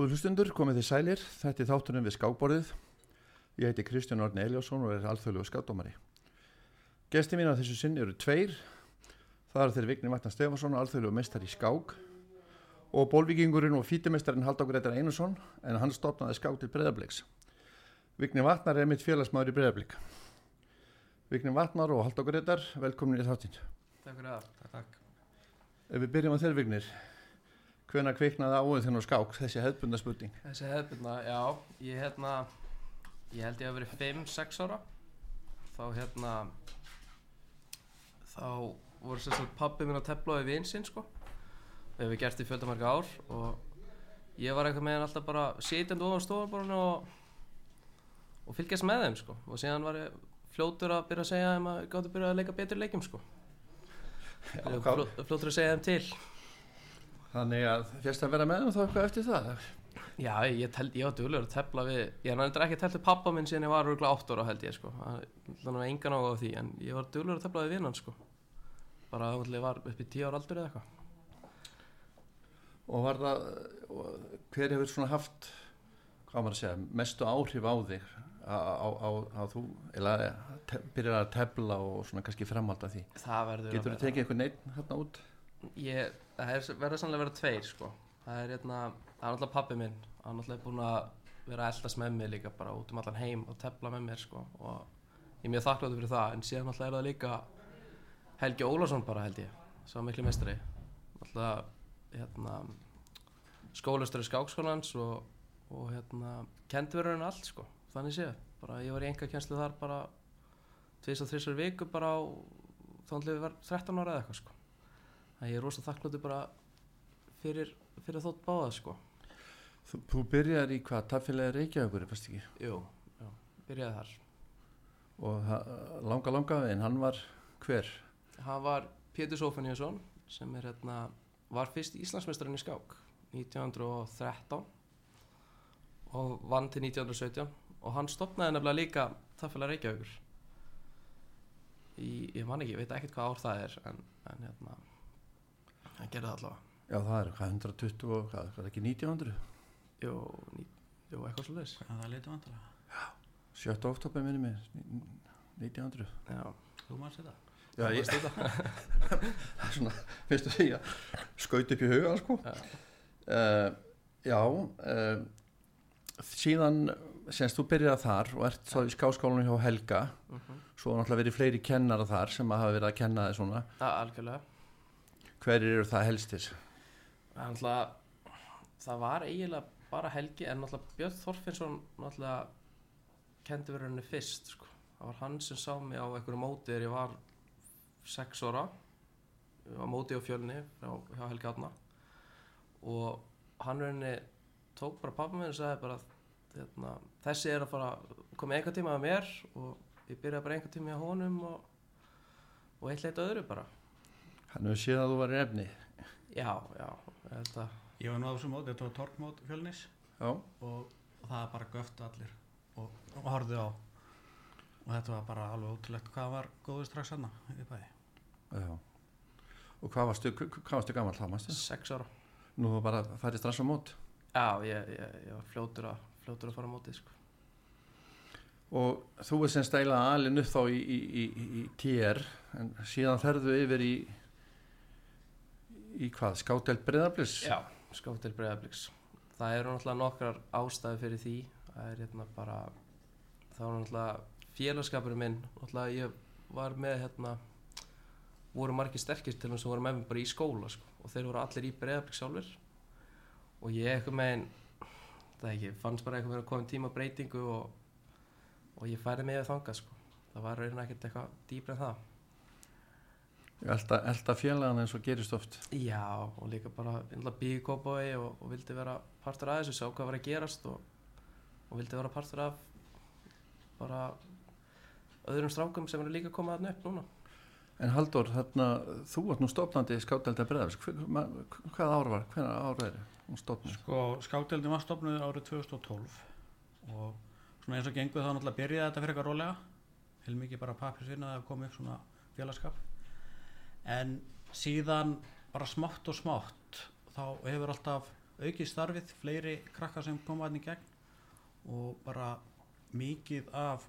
Góður hlustundur, komið þið sælir, þetta er þátturinn við skákborðið. Ég heiti Kristján Orni Eliasson og er alþjóðlegu skákdómari. Gesti mín á þessu sinni eru tveir. Það eru þeir Vigni Vatnar Stefansson, alþjóðlegu mestar í skák og bólvíkingurinn og fítumestarinn Haldákur Eitar Einarsson en hann stopnaði skák til Breðabliks. Vigni Vatnar er mitt félagsmaður í Breðablik. Vigni Vatnar og Haldákur Eitar, velkomin í þáttinn. Takk fyrir það. Takk, takk. Ef við byrjum á þér Vignir, hvena kviknaði áður þennan skák, þessi hefðbunda spurning? Þessi hefðbundna, já, ég hérna, ég held ég að verið 5-6 ára. Þá hérna, þá voru sérstaklega pabbi minn að tefla á vinsinn sko. Við hefum gert í fjöldamarka ár og ég var eitthvað með hann alltaf bara sitjandi ofan stofaborðinu og, og fylgjast með þeim sko. Og síðan var ég fljótur að byrja að segja þeim að ég gátti að byrja að leika betri leikjum sko. Fljótur að segja þeim til. Þannig að fyrst að vera með um þá eitthvað eftir það? Já, ég, tel, ég var duglegur að tefla við Ég er ekki telt við pappa minn síðan ég var rúglega 8 ára held ég sko. Þannig að engan áhuga á því En ég var duglegur að tefla við vinnan sko. Bara að ég var upp í 10 ára aldur eða eitthvað. Og var það og hver hefur svona haft hvað maður að segja, mestu áhrif á þig? Á þú byrjar að tefla og svona kannski framhalda því. Það verður getur þú tekið Ég, það er, verður sannlega að vera tveir sko. Það er hérna, það er náttúrulega pappi minn. Hann er náttúrulega búin að vera að eldast með mig líka bara út um allan heim og tefla með mér sko. Og ég er mjög þakkláttur fyrir það. En síðan náttúrulega er það líka Helgi Ólafsson bara held ég var miklu mestari náttúrulega hérna skólastöru skákskólans og, og hérna kendi verður hann allt sko þannig séð, bara ég var í enga kjenslu þar bara tvis og þrísar viku bara á þannig við var 13 ára eða eitthvað sko þannig ég er rosa þakkláttur bara fyrir, fyrir þótt báða sko. Þú, þú byrjar í hvað, taffélagi Reykjavíkur fast ekki? Jú, já, byrjaði þar. Og það, langa langa veginn, hann var hver? Hann var Pétur Sófaniusson sem er hérna var fyrst Íslandsmeistarinn í skák 1913 og vann til 1917 og hann stopnaði nefnilega líka Taffela Reykjavíkur. Í, ég man ekki, ég veit ekkert hvað ár það er en, en hérna hann gerði það allavega. Já það er hvað, 120 og hvað, hvað er ekki 1900 jú, ný, jú eitthvað svo leis Já, það er litið vantilega 7. oktober minni mig 1900 já, Þú maður sér það já, ég það er svona, finnst að skaut upp í huga sko. Já, uh, já uh, síðan semst þú byrjaði þar og ert svo í skáskólanum hjá Helga. Mhm. svo hafa náttúrulega verið fleiri kennara þar sem að hafa verið að kenna þið svona. Það algjörlega hverjir eru það helstir? Það var eiginlega bara Helgi en náttúrulega Björn Þorfinnsson náttúrulega kendi verið henni fyrst sko. það var hann sem sá mig á einhverju móti þegar ég var sex ára ég var móti á fjölni hjá, hjá Helgi Átna og hann henni tók bara pappa minn og sagði bara hérna, þessi er að fara komið einhver tíma að mér og ég byrjaði bara einhver tíma að honum og, og eitt leitt öðru bara hann hefur séð að þú var í efni. Já, já, þetta Ég var nú á þessu mót, þetta var torkmót fjölnis. Já, og, og það er bara göftu allir og, og horfðu á. Og þetta var bara alveg ótrúlegt. Hvað var góður strax hana í bæði já. Og hvað varstu, hvað varstu gammal þá sex ára. Nú var bara að færi strax á mót. Já, ég, ég, ég var fljótur að, fljótur að fara á mótið sko. og þú er sem stæla alin upp þá í, í, í, í TR en síðan ferðu yfir í í hvað, skátelt breðablis Já, skáttil breyðabliks Það eru náttúrulega nokkrar ástæði fyrir því. Það er hérna bara Það var náttúrulega félagskapurinn minn Náttúrulega ég var með hérna voru margir sterkir til þess að voru með mér bara í skóla sko. og þeir voru allir í breyðabliks sjálfur og ég eitthvað megin það ekki, fannst bara eitthvað með að koma tíma á breytingu og, og ég færi með þangað sko. það var raunin ekkert eitthvað dýbra en það elda, elda félagan eins og gerist oft Já, og líka bara býði kópái og, og vildi vera partur af þessu, sá hvað var að gerast og, og vildi vera partur af bara öðrum strákum sem eru líka komað þarna upp núna. En Halldór, þarna, þú ert nú stofnandi skátelda breðablis hvað ár var, hvernig ár er stofnandi? Sko, skátdeldin var stopnuð árið 2012 og svona eins og gengur þá náttúrulega byrjaði þetta fyrir eitthvað rólega heilmikið bara pappirsvinna að koma upp svona félagskap en síðan bara smátt og smátt þá hefur alltaf aukið starfið, fleiri krakkar sem koma hann í gegn og bara mikið af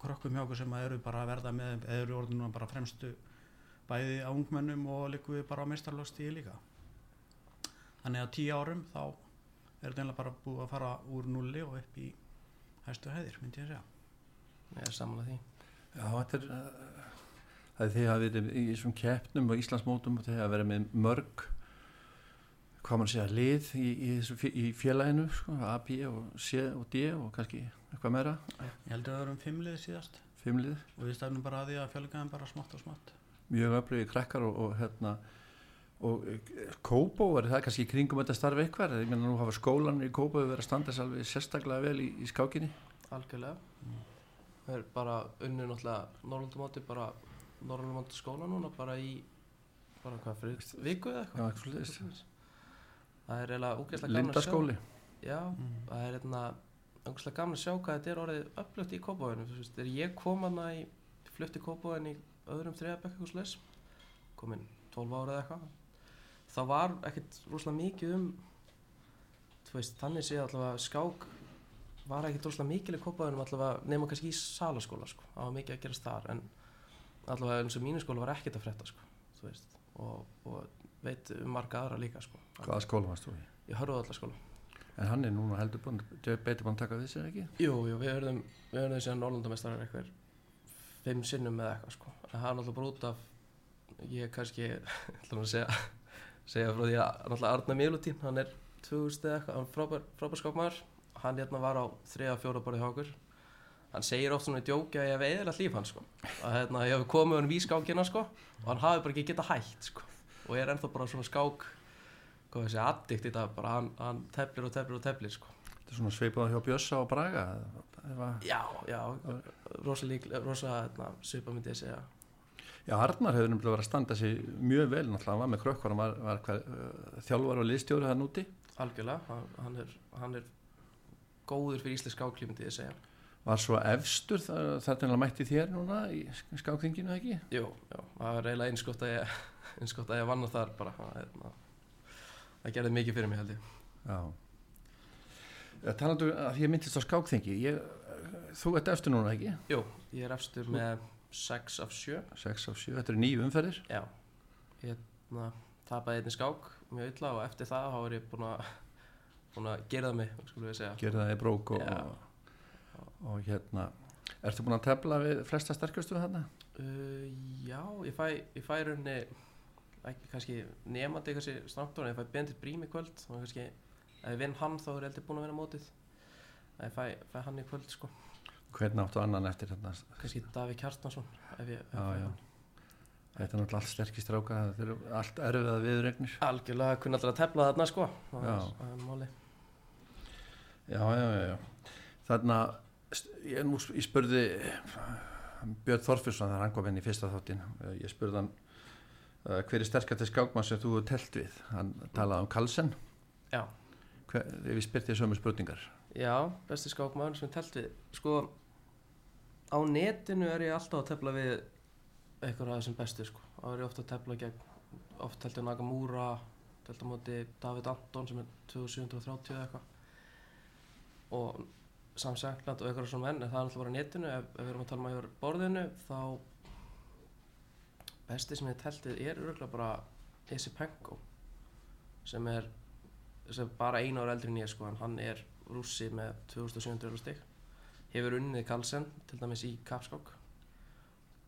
krökkum hjá okkur sem eru bara að verða með eða eru orðin núna bara fremstu bæði á ungmennum og líku við bara á meistarlögstíði líka. Þannig að tíu árum þá er þetta einlega bara búið að fara úr nulli og upp í hæstu hæðir, myndi ég að segja. Ég er samanlega því. Já, þetta er að við erum í þessum keppnum og Íslandsmótum og þegar að vera með mörg hvað mann segja, lið í, í, í félaginu sko, A, B og C og D og kannski eitthvað meira, Ég heldur að það erum fimmlið síðast. Fimm lið. Og við stefnum bara að því að fjölgaðum bara smátt og smátt. Mjög öflugir krakkar og, og hérna og eh, Kópó er það kannski í kringum þetta starfi eitthvað, ég meina nú hafa skólan í Kópó verið að standa sér alveg sérstaklega vel í, í skákinni. Algjörlega. Það er bara unni náttúrulega Norrlandumóti bara Norrlandumóti skóla núna bara í bara hvað fyrir viku eða Já, eitthvað eitthvað svoleiðis. það er eiginlega að sjá Lindaskóli já, mm. það er hérna úgeðslega gaman að sjá hvað þetta er orðið upplöft í Kópavöðinu þegar ég kom hana í flutti Kópavöðin í öðrum þriðabekk eitthvað slags komin 12 ára eða eitthvað það var ekkert rosalega mikið um þú veist, þannig séð allavega skák var ekkert rosalega mikil í Kópavöðinum allavega nema kannski í salaskóla sko. það var mikið að gerast þar en allavega eins og mínu skóla var ekkert að frétta sko, og, og veit um marga aðra líka sko. Hvaða skóla varst þú í? ég hörðu allar skóla En hann er núna heldur búin, betur búin að taka við sér ekki? Jú, jú, við höfðum, við höfðum síðan Norrlandamestrar eitthvað fimm sinnum eða eitthvað sko. En það er náttúrulega bara út af, ég kannski, ætlum að segja, segja frá því að náttúrulega Arna Milutín, hann er 2000 eða eitthvað, hann er frábær, frábær skákmaður. Hann hérna var á þriða fjóra borðið hjá okkur. Hann segir oft svona í djóki að ég hef eðilegt líf hans sko. Að hérna, ég hef komið honum í skákina sko og hann hafi bara ekki getað hægt sko. Og ég er ennþá bara svona skák, hvað segja, addikt í dag, bara hann, hann teflir og teflir og teflir sko. Þetta er svona svipað hjá Bjössa og Braga eða, Já, já, rosa lík, rosa hérna, svipa myndi ég segja. Já, Arnar hefur nefnilega verið að standa sig mjög vel náttúrulega, hann var með krökkvar, hann var, var hver, uh, þjálfar og liðstjóri það núti Algjörlega, hann, hann, er, hann er góður fyrir íslensk skáklí myndi ég segja. Var svo efstur þar til hann mætti þér núna í skákþinginu ekki? Jú, já, það var eiginlega einskott að ég, einskott að ég vann þar bara. Það, hérna, það gerði mikið fyrir mig held ég. Já Talandu að ég myndist á skákþingi ég, þú ert eftir núna ekki? Jú, ég er efstur með 6 af 7. 6 af 7, þetta eru nýju umferðir Já, ég hérna, tapaði einni skák mjög illa og eftir það þá er ég búin að, búin að gera það mig, það í brók og, Já. Og, hérna Ertu búin að tefla við flesta sterkustu þarna? Uh, já, ég fæ, ég fæ í rauninni ekki kannski nefandi kannski snáttur en ég fæ Bendit Brím í kvöld og kannski ef ég vinn hann þá er ég heldur búin að vinna mótið ég fæ, fæ hann í kvöld sko Hvernig áttu annan eftir þarna? kannski Daví Kjartansson ef ég, ef Já, já. Þetta er náttúrulega allt sterkist stráka þetta eru allt erfiða viðregnir algjörlega kunni alltaf að tefla þarna sko það er, það máli Já, já, já, já. Þarna, ég, nú, ég spurði Björn Þorfjörnsson þegar hann kom inn í fyrsta þáttin ég spurði hann uh, hver er sterkast skákmann sem þú telt við? Hann talaði um Kalsen já, hver, ef ég spyrti þér sömu spurningar. Já, besti skákmaður sem telt við. Sko á netinu er ég alltaf að tefla við eitthvað af þessum bestu sko. Þá er ég ofta að tefla gegn oft telt ég Nagamura telt á móti David Anton sem er 2730 eða eitthvað. Og Sam Sankland og eitthvað svona menn en það er alltaf bara netinu ef, ef við erum að tala um að yfir borðinu þá besti sem ég teltið er örgulega bara Isi Penko sem er sem er bara einu ára eldri en ég sko hann er rússi með 2700 stig. Hefur unnið Karlsen til dæmis í kapskák.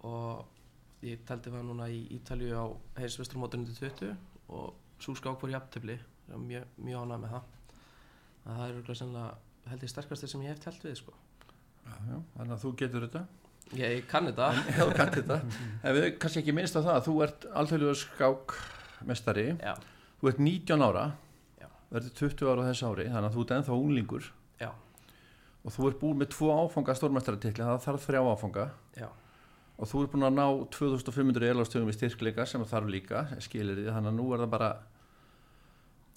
Og ég telti það núna í Ítalju á heilsvestrumótunum til 20 og svo skák fór jafntefli. Mjög, mjög ánæg með það. Að það er örgulega sennilega held ég sterkastir sem ég hef telt við sko. Já, já, þannig að þú getur þetta. Ég, kann þetta. Já, þú kannt þetta. En við kannski ekki minnst á það að þú ert alþjóðlega skákmestari já, þú ert 19 ára. Verður 20 ára á þessu ári þannig að þú ert ennþá unglingur. Já, og þú ert búin með tvo áfanga stórmestaratikli það þarf þrjá áfanga. Já, og þú ert búin að ná 2500 elastöfum í styrkleika sem þarf líka skilir því, þannig að nú er það bara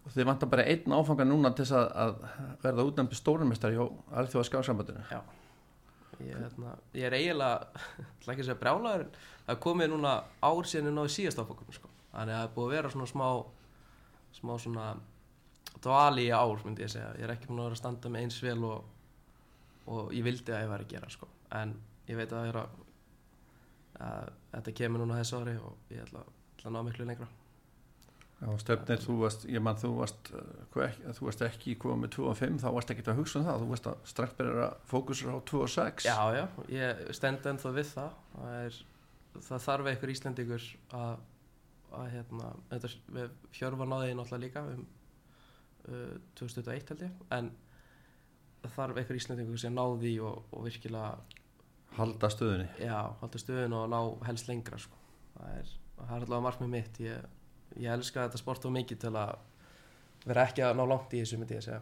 og þið vantar bara einn áfanga núna til þess að, að verða útnæmpi stórmestari hjá alþjóða skáksambandinu já ég, hérna, ég er eiginlega ætla ekki að segja brjálaður en það komið núna ár síðan ég náði síðast áfangunum sko. þannig að það er búið að vera svona smá smá svona dvali í ár myndi ég segja, ég er ekki búin að vera að standa með eins vel og, og ég vildi að ég væri að gera sko. en ég veit að að, að þetta kemur núna þessu ári og ég ætla, ætla að ná miklu lengra stefnir, þú varst, ég mann, þú varst, ekki, þú varst ekki komið með 2 og 5, þá varst ekki að hugsa um það, þú varst að strax byrja að fókusur á 2 og 6. Já, já, ég stend ennþá við það það, er, það þarf einhver Íslendingur að, að hérna, þetta, við hjörfa náði náttúrulega líka um uh, 2001 held ég en það þarf einhver Íslendingur sem náði og, og virkilega Halda stöðunni. já, halda stöðun og ná helst lengra sko. það er, það er allavega markmið mitt ég, ég elska þetta sport og mikið til að vera ekki að ná langt í þessu myndi ég að segja.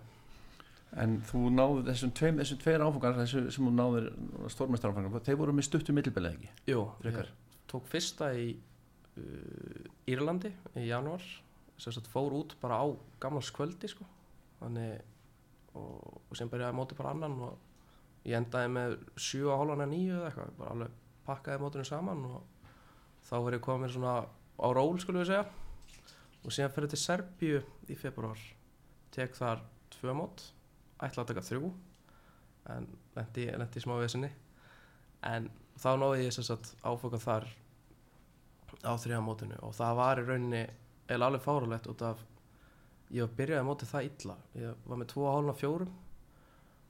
En þú náðu þessum tveim, þessum tveir áfangar þessu, sem þú náður stórmestaráfangar, þeir voru með stuttu millibili ekki? Jú, Frekar. ég tók fyrsta í uh, Írlandi í janúar. Sem sagt fór út bara á gamlarskvöldi sko. Þannig og, og sem byrjaði móti bara annan og ég endaði með 7 á hálfana 9 eða eitthvað, bara alveg pakkaði mótinu saman og þá var ég komin svona á ról skulum við segja og síðan fyrir til Serbíu í februar tek þar tvö mót. Ætla að taka þrjú en lendi, lendi í smá vesinni en þá náði ég þess að áfoka þar á þriða mótinu. Og það var í rauninni eða alveg fáralegt út af ég var byrjaði mótið það illa. Ég var með 2,5 fjórum.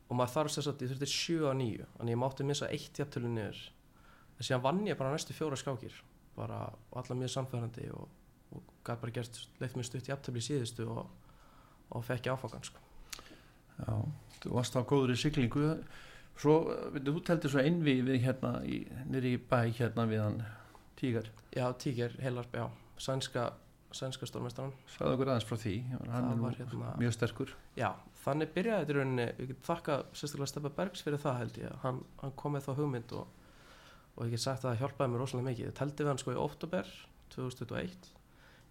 Og maður þarf þess að ég þurfti 7 á 9 þannig ég mátti missa eitt jafntölu niður. En síðan vann ég bara næstu fjóra skákir. Bara allar mjög samfærandi og, og gæti bara gert leitt mér stutt í síðustu og, og fekk ég áfokan sko. Já, þú varst á góður í siglingu. Svo, veitu, þú teldir svo einvi við hérna, í, nýri í bæ hérna við hann tígar. Já, Tíker, Heilarp, já, sænska, sænska stórmestaran Sæðu okkur aðeins frá því, hann Það er hérna- mjög sterkur. Já, þannig byrjaði þetta í rauninni, við getum þakka sérstaklega Steppa Bergs fyrir það held ég, hann, hann kom með þá hugmynd og, og ég get sagt að það hjálpaði mér rosalega mikið. Ég teldi við hann sko í oktober 2021,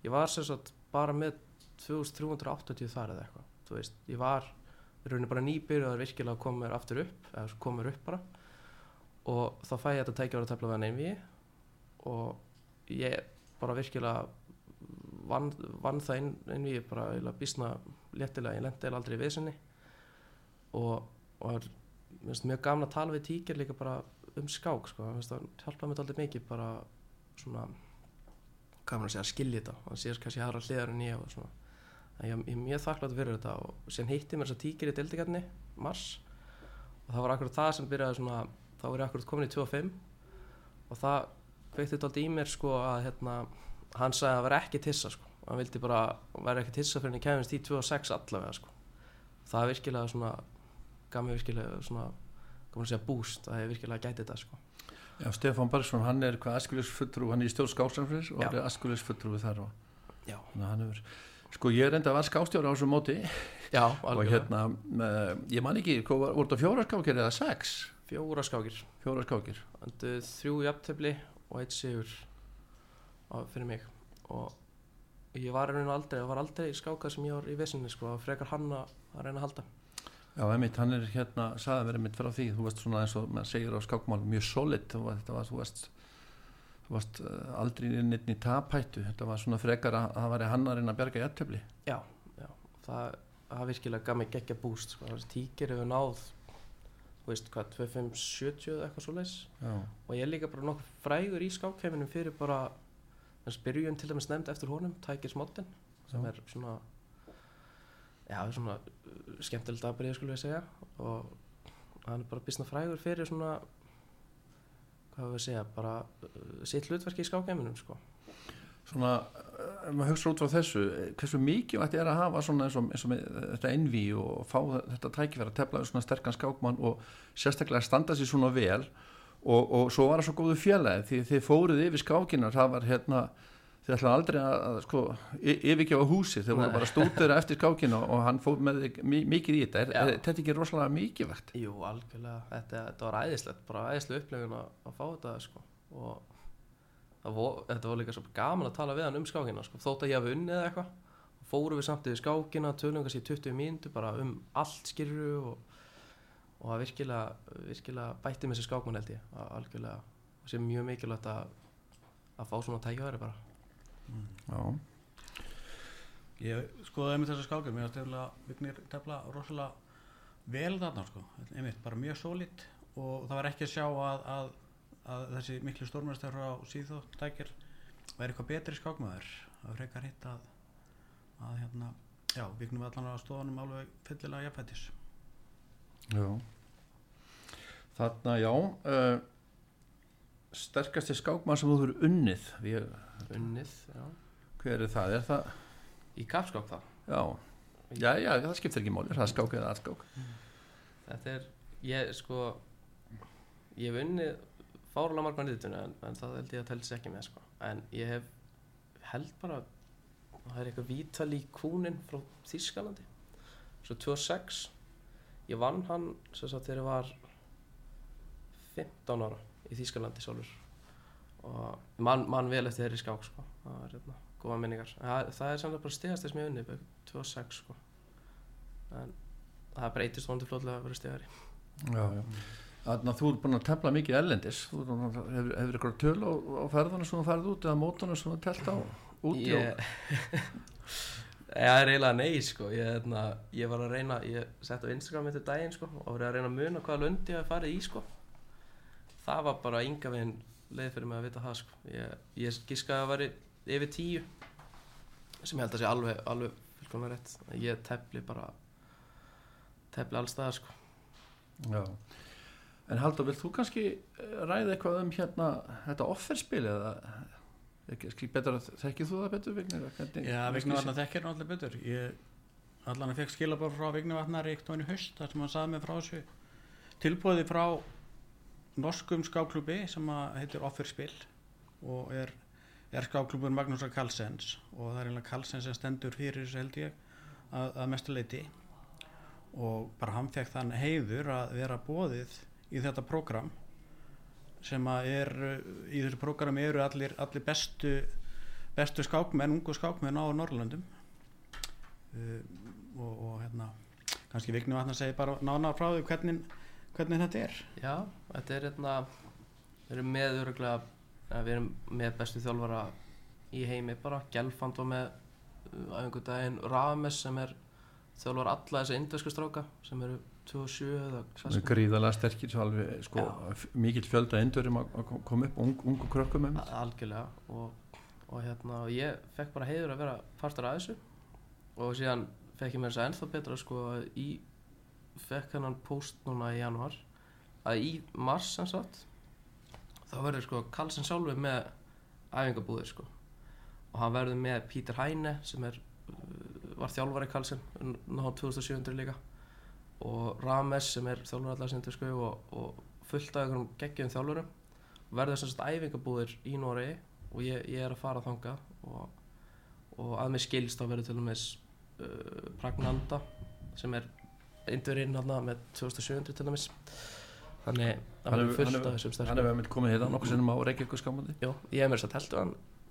ég var sérstaklega bara með 2380 þar eða eitthvað, þú veist, ég var í rauninni bara nýbyrjaður virkilega að koma mér aftur upp, eða koma mér upp bara. Og þá fæ ég þetta tækja ára að tefla við hann einvið og ég bara virkilega vann, vann það inn, einvið bara eiginlega býsna léttilega, ég lendi eiginlega aldrei í vesinni og, og mér finnst mjög gaman að tala við tíkir líka bara um skák sko, mér finnst það hjálpaði mér aldrei mikið bara svona gaman að segja að skilja þetta og sér kannski aðra hliðar en ég en ég, er mjög þakklátt fyrir þetta og síðan hitti mér þess að tíkir í deildikarni mars og það var akkurat það sem byrjaði svona þá var ég akkurat komin í 2.5 og það kveikti þetta aldrei í mér sko að hérna, hann sagði að vera ekki tissa sko. Hann vildi bara vera ekki tissa fyrir henni kemist í 2.6 allavega sko. Það er virkilega svona gaf mér virkilega svona gaman að segja boost að ég virkilega gæti þetta sko Já, Stefán Bergsson, hann er hvað askjulis fulltrú, hann er í stjórn skáksamfélags og Já. er askjulis fulltrú við þar og að hann hefur, sko ég er enda að var skástjóri á þessu móti. Já, og algjörlega. hérna, uh, ég man ekki, voru þetta fjóra skákir eða sex? fjóra skákir. Fjóra skákir. Andu, þrjú jafntefli og eitt sigur fyrir mig. Og ég var í raun og aldrei það var aldrei skákað sem ég var í vesinni sko, það var frekar hann að reyna að halda Já, einmitt, hann er hérna, sagði verið mitt frá því, þú varst svona eins og maður segir á skákmál, mjög solid, þetta var, þú varst, þú varst uh, aldrei inn í tapættu, þetta var svona frekar að það væri hann að berga í ettöfli. já, já, það, það virkilega gaf mig geggja búst sko. þessi tíkir hefur náð þú veist hvað, 2570 eða eitthvað svo leis Já, og ég er líka bara nokkuð frægur í skákheiminum fyrir bara þess byrjun til dæmis nefnd eftir honum Tækir Smolten sem Já. er svona já, svona uh, skemmtilegt aðbyrðið skulum við segja og hann er bara bísna frægur fyrir svona hvað við segja, bara uh, sitt hlutverki í skákheiminum sko. svona, ef maður hugsa út frá þessu, hversu mikið þetta er að hafa svona eins og, eins og þetta envi og fá þetta tækifæri að tefla svona sterkan skákmann og sérstaklega standa sér svona vel og, og svo var það svo góðu félagi því þið fóruð yfir skákinar, það var hérna þið ætlaði aldrei að, að sko, y- yfirgefa húsi, þeir voru bara stóttur eftir skákina og hann fór með mikið í þetta, er, er þetta ekki rosalega mikið vegt? Jú, algjörlega, þetta, þetta var æðislegt bara æðislega upplifun að, að fá þetta sko. og það vo, þetta var líka svo gaman að tala við hann um skákina sko. þótt að ég hafi unnið eða eitthvað fórum við samt yfir skákina, tölum kannski í 20 mínútur bara um allt skýrru og, og það virkilega, virkilega bætti með sér skákmann held ég. Að- algjörlega, og sé mjög mikilvægt að, að fá svona tækjaværi bara Já. ég skoðaði með þessa skákir mér finnst eftir vignir tefla rosalega vel þarna sko, einmitt, bara mjög sólitt og það var ekki að sjá að, að, að þessi miklu stórmjörstar á síðóttækir væri eitthvað betri skákmaður það var frekar hitt að að hérna, já, vignum við allan á stofunum alveg fyllilega jafnfættis Já. Þarna, já uh, sterkasti skákmann sem þú fyrir unnið Við, unnið já. hver er það? Er það? í kapskák þá Já, já, já, það skiptir ekki máli, það er skák eða aðskák þetta er, ég sko ég hef unnið fárulega margmann nýðutuna en, en það held ég að tellis ekki með sko. en ég hef held bara það er eitthvað vítal í kúnin frá Þískalandi svo 2006 ég vann hann sem sagt þegar ég var 15 ára í Þískalandi sjálfur og mann man vel eftir þeirri skák sko. það er hérna, góða minningar það, það er samt bara stegast þess með unni 2006 sko. en það breytist vonandi flótlega að vera stegari Já, já Þannig að þú er búin að tefla mikið ellendis þú hefur hefur eitthvað töl á, á ferðunum sem þú ferð út eða mótunum sem þú telt á út í ég, það er eiginlega nei sko. ég, hérna, ég var að reyna ég sett á Instagram eftir daginn sko, og var að reyna að muna hvaða lundi ég hafi farið í sko. það var bara ynga veginn leið fyrir mig að vita það sko. ég, ég giskaði að það væri yfir tíu sem ég held að sé alveg, alveg fullkomlega rétt ég tefli bara tefli alls það sko. Já. En Haldur, vilt þú kannski eh, ræða eitthvað um hérna þetta offerspil eða að þekkið þú það betur Vignir? Hvernig- Já, Vigni Vatnar þekkir hann allir betur ég allan að fekk skilabóð frá Vigni Vatnar eitt og einu haust þar sem hann saði mig frá þessu tilbúði frá norskum skáklubi sem að heitir Offerspil og er, er skáklubur Magnúsar Karlsens og það er einlega Karlsens sem stendur fyrir þessu held ég að, að mestu leiti og bara hann fekk þann heiður að vera bóðið í þetta prógram sem að er í þessu prógrami eru allir, allir bestu bestu skákmenn, ungu skákmenn á Norrlöndum uh, og, og hérna kannski Vigni Vatnar segi bara nána frá því hvernig, hvernig þetta er. Já, þetta er hérna við erum með öruglega við erum með bestu þjálfara í heimi bara, Gelfand var með uh, á einhvern daginn Rames sem er þjálfar alla þessa indversku stráka sem eru 27 eða hvað gríðalega sterkir svo alveg sko, mikill fjölda endurum að koma upp ung, ungu krökkum algjörlega og, og hérna og ég fekk bara heiður að vera partur af þessu og síðan fekk ég mér þess að ennþá betra sko í fekk hennan post núna í januar að í mars sagt þá verður sko Karlsson sjálfur með æfingabúðir sko. Og hann verður með Pítur Hæne sem er uh, var þjálfari Karlsson náttúrulega 2700 líka. Og Rames sem er þjálfur allar sinni sko og, og fullt af einhverjum geggjum þjálfurum. Verður sem sagt æfingabúðir í Noregi og ég, ég er að fara þangað. Og, og að mér skilst þá verður til dæmis uh, Pragnanda sem er indurinn með 2700 til dæmis þannig að Hann hann er hann fullt af þessum Hann sterkum hefur mynd komið hérna nokkuð sinnum á Reykjavík skamandi Jó, ég hef mér að teltu hann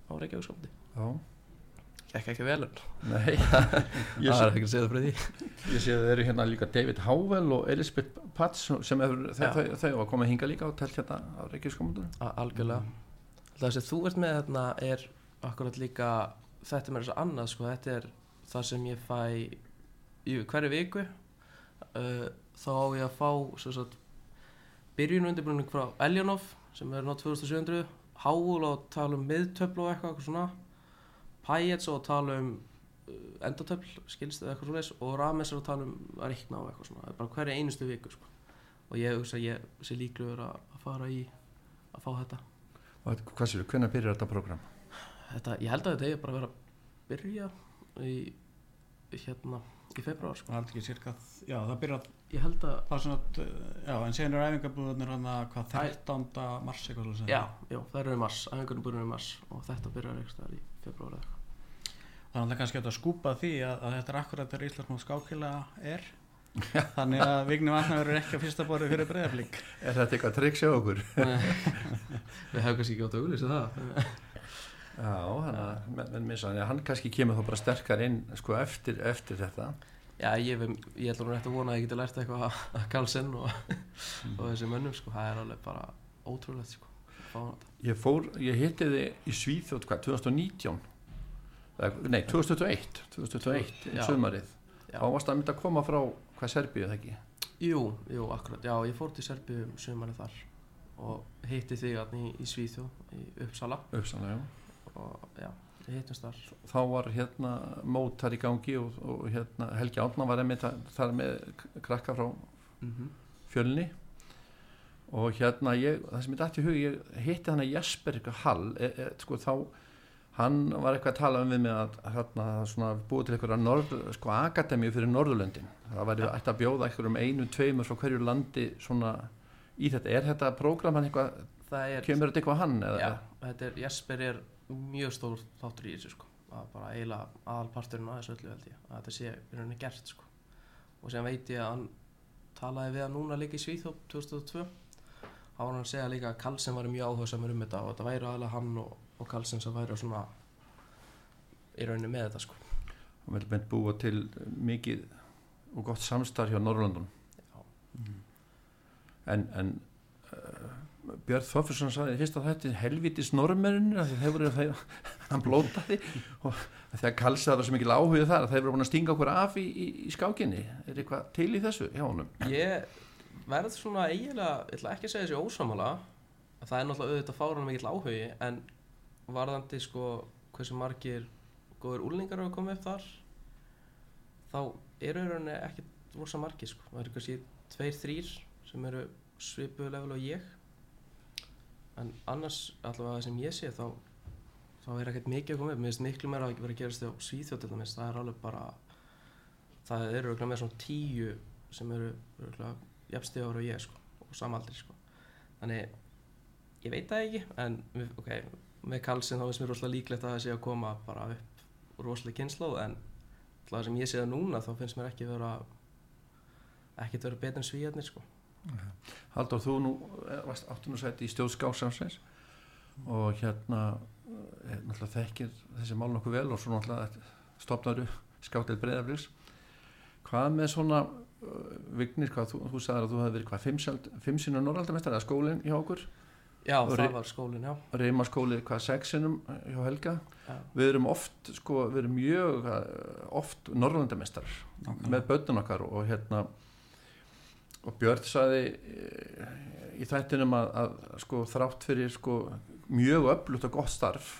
á Reykjavíkskóndi Já, Gekk ekki vel en nei. Ég það sé, er ekki það fyrir því. Ég sé að þeir eru hérna líka David Howell og Elizabeth Pats sem hefur, þau, Já. þau, hafa komið hinga líka og telt hérna á Reykjavík skamandi Algjörlega. Það sem þú ert með hérna er akkurat líka þetta með þess að annað sko, þetta er það sem ég fæ í hverju viku. Uh, þá á ég að fá sem sagt, byrjun undirbúning frá Eljanov sem er ná 2700 Hául á að tala um miðtöfl og eitthvað, eitthvað svona Pajets á að tala um uh, endatöfl, skilst eða eitthvað svona og Rames er að tala um að reikna á eitthvað svona bara hverja einustu viku sko. og ég hugsa að ég sé líklegur að, fara í að fá þetta Og hvað séu, hvernig byrjar þetta program? þetta, ég held að þetta eigi bara að vera að byrja í hérna í februar sko. það ekki cirka, já það byrjar ég held að það er svona, já en sen er æfingabúðunir hann að hvað 13. mars eitthvað svo já, já, það eru í mars, æfingunum byrjum í mars og þetta byrjar eitthvað í februar eða eitthvað Það er alltaf kannski hægt að skúpa því að, að þetta er akkurat þegar Íslandsmóð skákila er þannig að Vigni Vatnar verður ekki að fyrsta borði fyrir breyðaflík Er þetta eitthvað trikk sjá okkur? við hefum kannski ekki átt að auglýsa það Já, þannig að hann, kannski kemur þá bara sterkar inn sko, eftir, eftir þetta. Já, ég, ég ætla nú rétt að vona að ég geti lært eitthvað að Karlsson og, og þessi mönnum sko, það er alveg bara ótrúlegt sko, að Ég fór, ég hitti þið í Svíþjótt hvað, 2019 Eða, nei, 2021 2021, Já. sumarið. Já. þá varst að mynda að koma frá hvað Serbíu það ekki? Jú, jú, akkurat, já, ég fór til Serbíu um sumarið þar og hitti hann í, í Svíþjóð í Uppsala. Uppsannlega, og já, við hittumst þar. Þá var hérna mót þar í gangi og, og hérna Helgi Átna var einmitt þar með krakka frá mm fjölni. Og hérna ég, það sem ég dætti í hug ég hitti hann að Jesper Hall e, e, sko þá hann var eitthvað að tala um við mig að hérna svona búið til einhverja norð, sko akademíu fyrir Norðurlöndin. Það væri ætti að bjóða einhverjum einu, tveimur frá hverju landi svona í þetta, er þetta prógram hann eitthvað, er, kemur þetta eitthvað hann eða? já, þetta er, Jesper er mjög stór þáttur í þessu sko. Að bara eiginlega aðalparturinn að þessu öllu held ég að þetta sé í rauninni gert sko. Og sem veit ég að hann talaði við hann núna líka í Svíþjóð 2002 þá var hann að segja líka að Karlsson var mjög áhuga samar um þetta og þetta væri aðalega hann og, og Karlsson sem væri svona í rauninni með þetta sko. Hann vil beint búa til mikið og gott samstarf hjá Norrlandun Já. en, en Björn Þoffursson sagði fyrst að þetta er helvitis þeir, hann blótaði og þegar Karlsson var svo mikil áhugið þar að þeir voru búin að stinga okkur af í, í, í skákinni. Er eitthvað til í þessu hjá honum? Ég verð svona eiginlega, ég ætla ekki að segja þessi ósamala það er náttúrulega auðvitað fárunum mikill áhugi en varðandi sko hversu margir góður úlningar hafa komið upp þar þá eru rauninni ekki rosa margir sko, það eru kannski tveir, þrýr sem eru svipuðu level og ég en annars allavega sem ég sé þá þá er ekkert mikið að koma upp, mér finnst miklu meira að vera að gerast á dæmis, það er alveg bara það eru örugglega með svona tíu sem eru örugglega jafnstíðar og ég sko og samaldri sko. Þannig ég veit það ekki en ok, með Karlsson þá finnst mér rosalega líklegt að það sé að koma bara upp rosalega kynnslóð en það sem ég sé það núna þá finnst mér ekki vera ekkert vera betur en svíjarnir sko Haldur þú nú eh, varst áttunum sæti í stjórnskásansins og hérna eh, náttúrulega þekkir þessi mál nokkuð vel og svo náttúrulega stopnaru skátil breyðaflýs hvað með svona uh, vignir, hvað þú, þú sagðir að þú hefði verið hvað, fimm, sjald- fimm sinur norraldamestar eða skólinn hjá okkur, já, Og það var skólinn, já, reymaskóli hvað, sex sinum hjá Helga? Já. við erum oft, sko, við erum mjög oft norraldamestar með börnun okkar og hérna og Björn saði eh, í þættinum að, að sko þrátt fyrir sko mjög öflugt og gott starf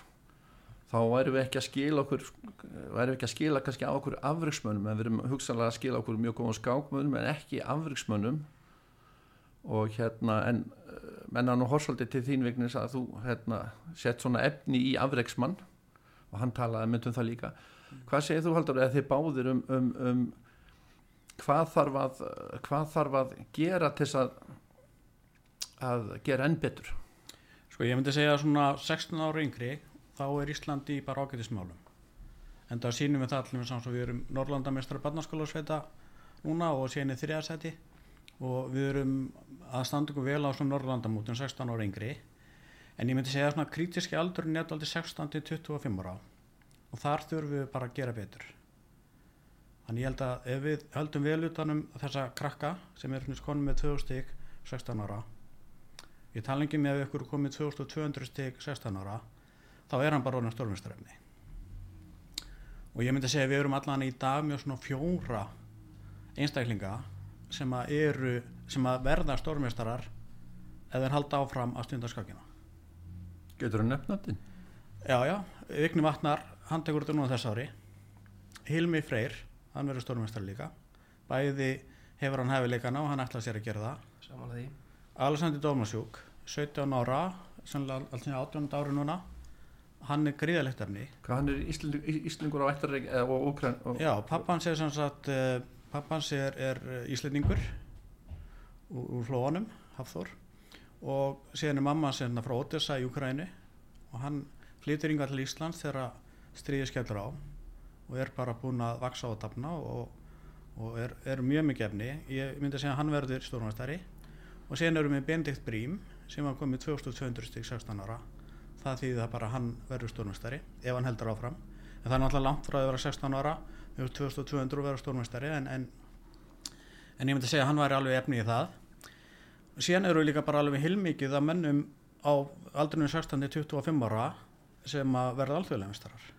þá værum við ekki að skila okkur værum við ekki að skila kannski á okkur afriksmönnum en við erum hugsanlega að skila okkur mjög góðum skákmönnum en ekki afriksmönnum og hérna en eh, menna nú horfsaldi til þín vegnis að þú hérna sett svona efni í afriksmann og hann talaði myndum það líka. Hvað segir þú Haldur eða þið báðir um, um, um hvað þarf að hvað þarf að gera til þess að að gera enn betur? Sko ég myndi segja að svona 16 ára yngri þá er Íslandi bara ágætismálum. En það sýnum við það allir samt svo við erum Norrlandamestrar barnaskólasveita núna og í þriðarsæti og við erum að standa ykkur vel á svona Norrlandamótum 16 ára yngri. En ég myndi segja svona krítiski aldurinn er aldrei 16 til 25 ára. Og þar þurfum við bara að gera betur þannig ég held að ef við höldum vel utanum þessa krakka sem er konum með 2000 stík 16 ára ég tala ekki með ef ykkur er komið 2200 stík 16 ára þá er hann bara orðin stórmestarefni og ég myndi segja að við erum allan í dag með svona fjóra einstaklinga sem að eru sem að verða stórmestarar ef þeir halda áfram að stunda skakina getur þú nefnandinn? já já, Vigni Vatnar hann tekur þetta núna þess ári. Hilmi Freyr, hann verður stórmestar líka. Bæði hefur hann hefileikana og hann ætla sér að gera það. Alessandri Dómasjúk 17 ára, sannlega alltaf 18 ári núna. Hann er gríðalegt efni. Hann er Ísling, Íslingur á ættarreik og Úkræn og, já, pappans er sem sagt uh, pappans er, er eh, Íslendingur úr, flóanum Hafþór. Og síðan er mamma hans hérna frá Odessa í Ukræni og hann flytur yngar til Íslands þegar stríði skellur á og er bara búinn að vaksa á að dafna og, og er, er mjög mikið efni. Ég myndi að segja að hann verður stórnastæri og síðan erum við Benedikt Brím sem var komið 2200 stík 16 ára. Það þýðir það bara að hann verður stórnastæri ef hann heldur áfram. En það er náttúrulega langt frá að vera 16 ára. Við erum 2200 og vera stórnastæri en, en, en ég myndi að segja að hann væri alveg efni í það. Síðan eru líka bara alveg hilmikið að mennum á aldrunum 16 til 25 ára sem að verða alþjóðlega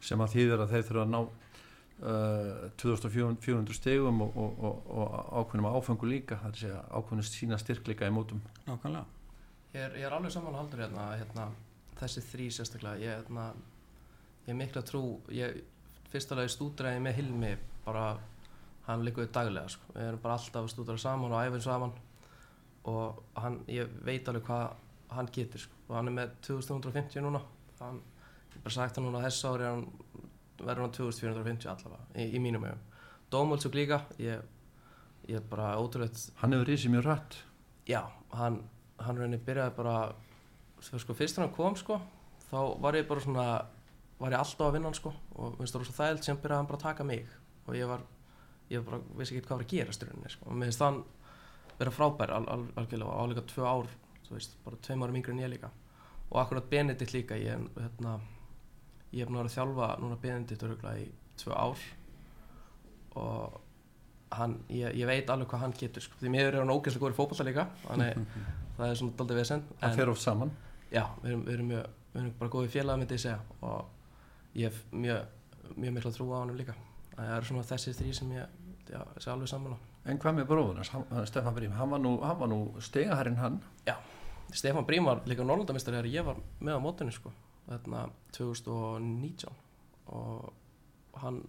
sem að þýðir að þeir þurfa að ná uh, 2400 stegum og, og, og, og ákveðnum áfengu líka það er að segja ákveðnum sína styrkleika í mótum nákvæmlega Ég er, ég er alveg saman haldur hérna, hérna þessi þrý sérstaklega ég, hérna, ég er mikla trú ég fyrsta lagi stúdræði með Hilmi bara hann líkuði daglega sko. við erum bara alltaf stúdra saman og æfum saman og hann, ég veit alveg hvað hann getur sko. og hann er með 2150 núna hann, bara sagt hann núna þess ári hann verður hann 2450 allavega í, í mínum ögum Dómöldsug líka ég, ég er bara ótrúleitt hann hefur risið mjög rætt já, hann hann rauninni byrjaði bara sko, fyrst hann kom sko þá var ég bara svona var ég alltaf að vinna hann sko og minnst það var svo þægild sem byrjaði hann bara að taka mig. Og ég var, ég bara vissi ekki hvað var að gera styrunni sko. Og minnst hann vera frábær al, al, algjörlega áleika tvö ár þú veist, bara tveim árum yngri en ég líka. Og akkurat Benedikt líka ég, hérna, ég hef náttúrulega að þjálfa núna Benedikt öruglega í tvö ár og hann, ég, ég veit alveg hvað hann getur sko. því mér er hann ógeðslega góður líka þannig það er svona doldið vesen hann fer oft saman. Já, við erum, við erum, mjög, við erum bara góðið félag myndi ég segja og ég hef mjög, mjög mikla trú á hann líka. Það er svona þessi þrý sem ég já, sé alveg saman á en hvað með bróðunars, Stefan Brím hann var nú, nú stegaharinn hann. Stefan Brím var líka Norrlandamistari þegar ég var með á mótunni sko, þarna 2019 og hann,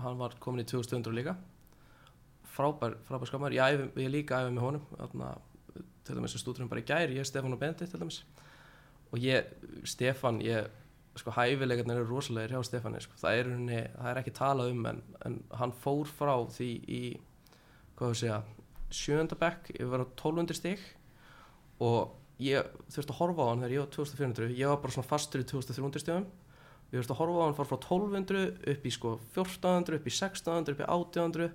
hann var komin í 2200 líka. Frábær, frábær skamar ég, ég líka æfði með honum. Þarna, til dæmis að stúturum bara í gær ég, Stefan og Bendit til dæmis. Og ég, Stefan, ég sko hæfileikarnir eru rosalegir hjá Stefani sko. það, er henni, það er ekki talað um en, en hann fór frá því í hvað þú segja sjöndabekk, ég var á 1200 stík og ég þurfti að horfa á hann þegar ég var 2400 ég var bara svona fastur í 2300 stíðum ég þurfti að horfa á hann fara frá 1200 upp í sko 1400, upp í 1600 upp í 1800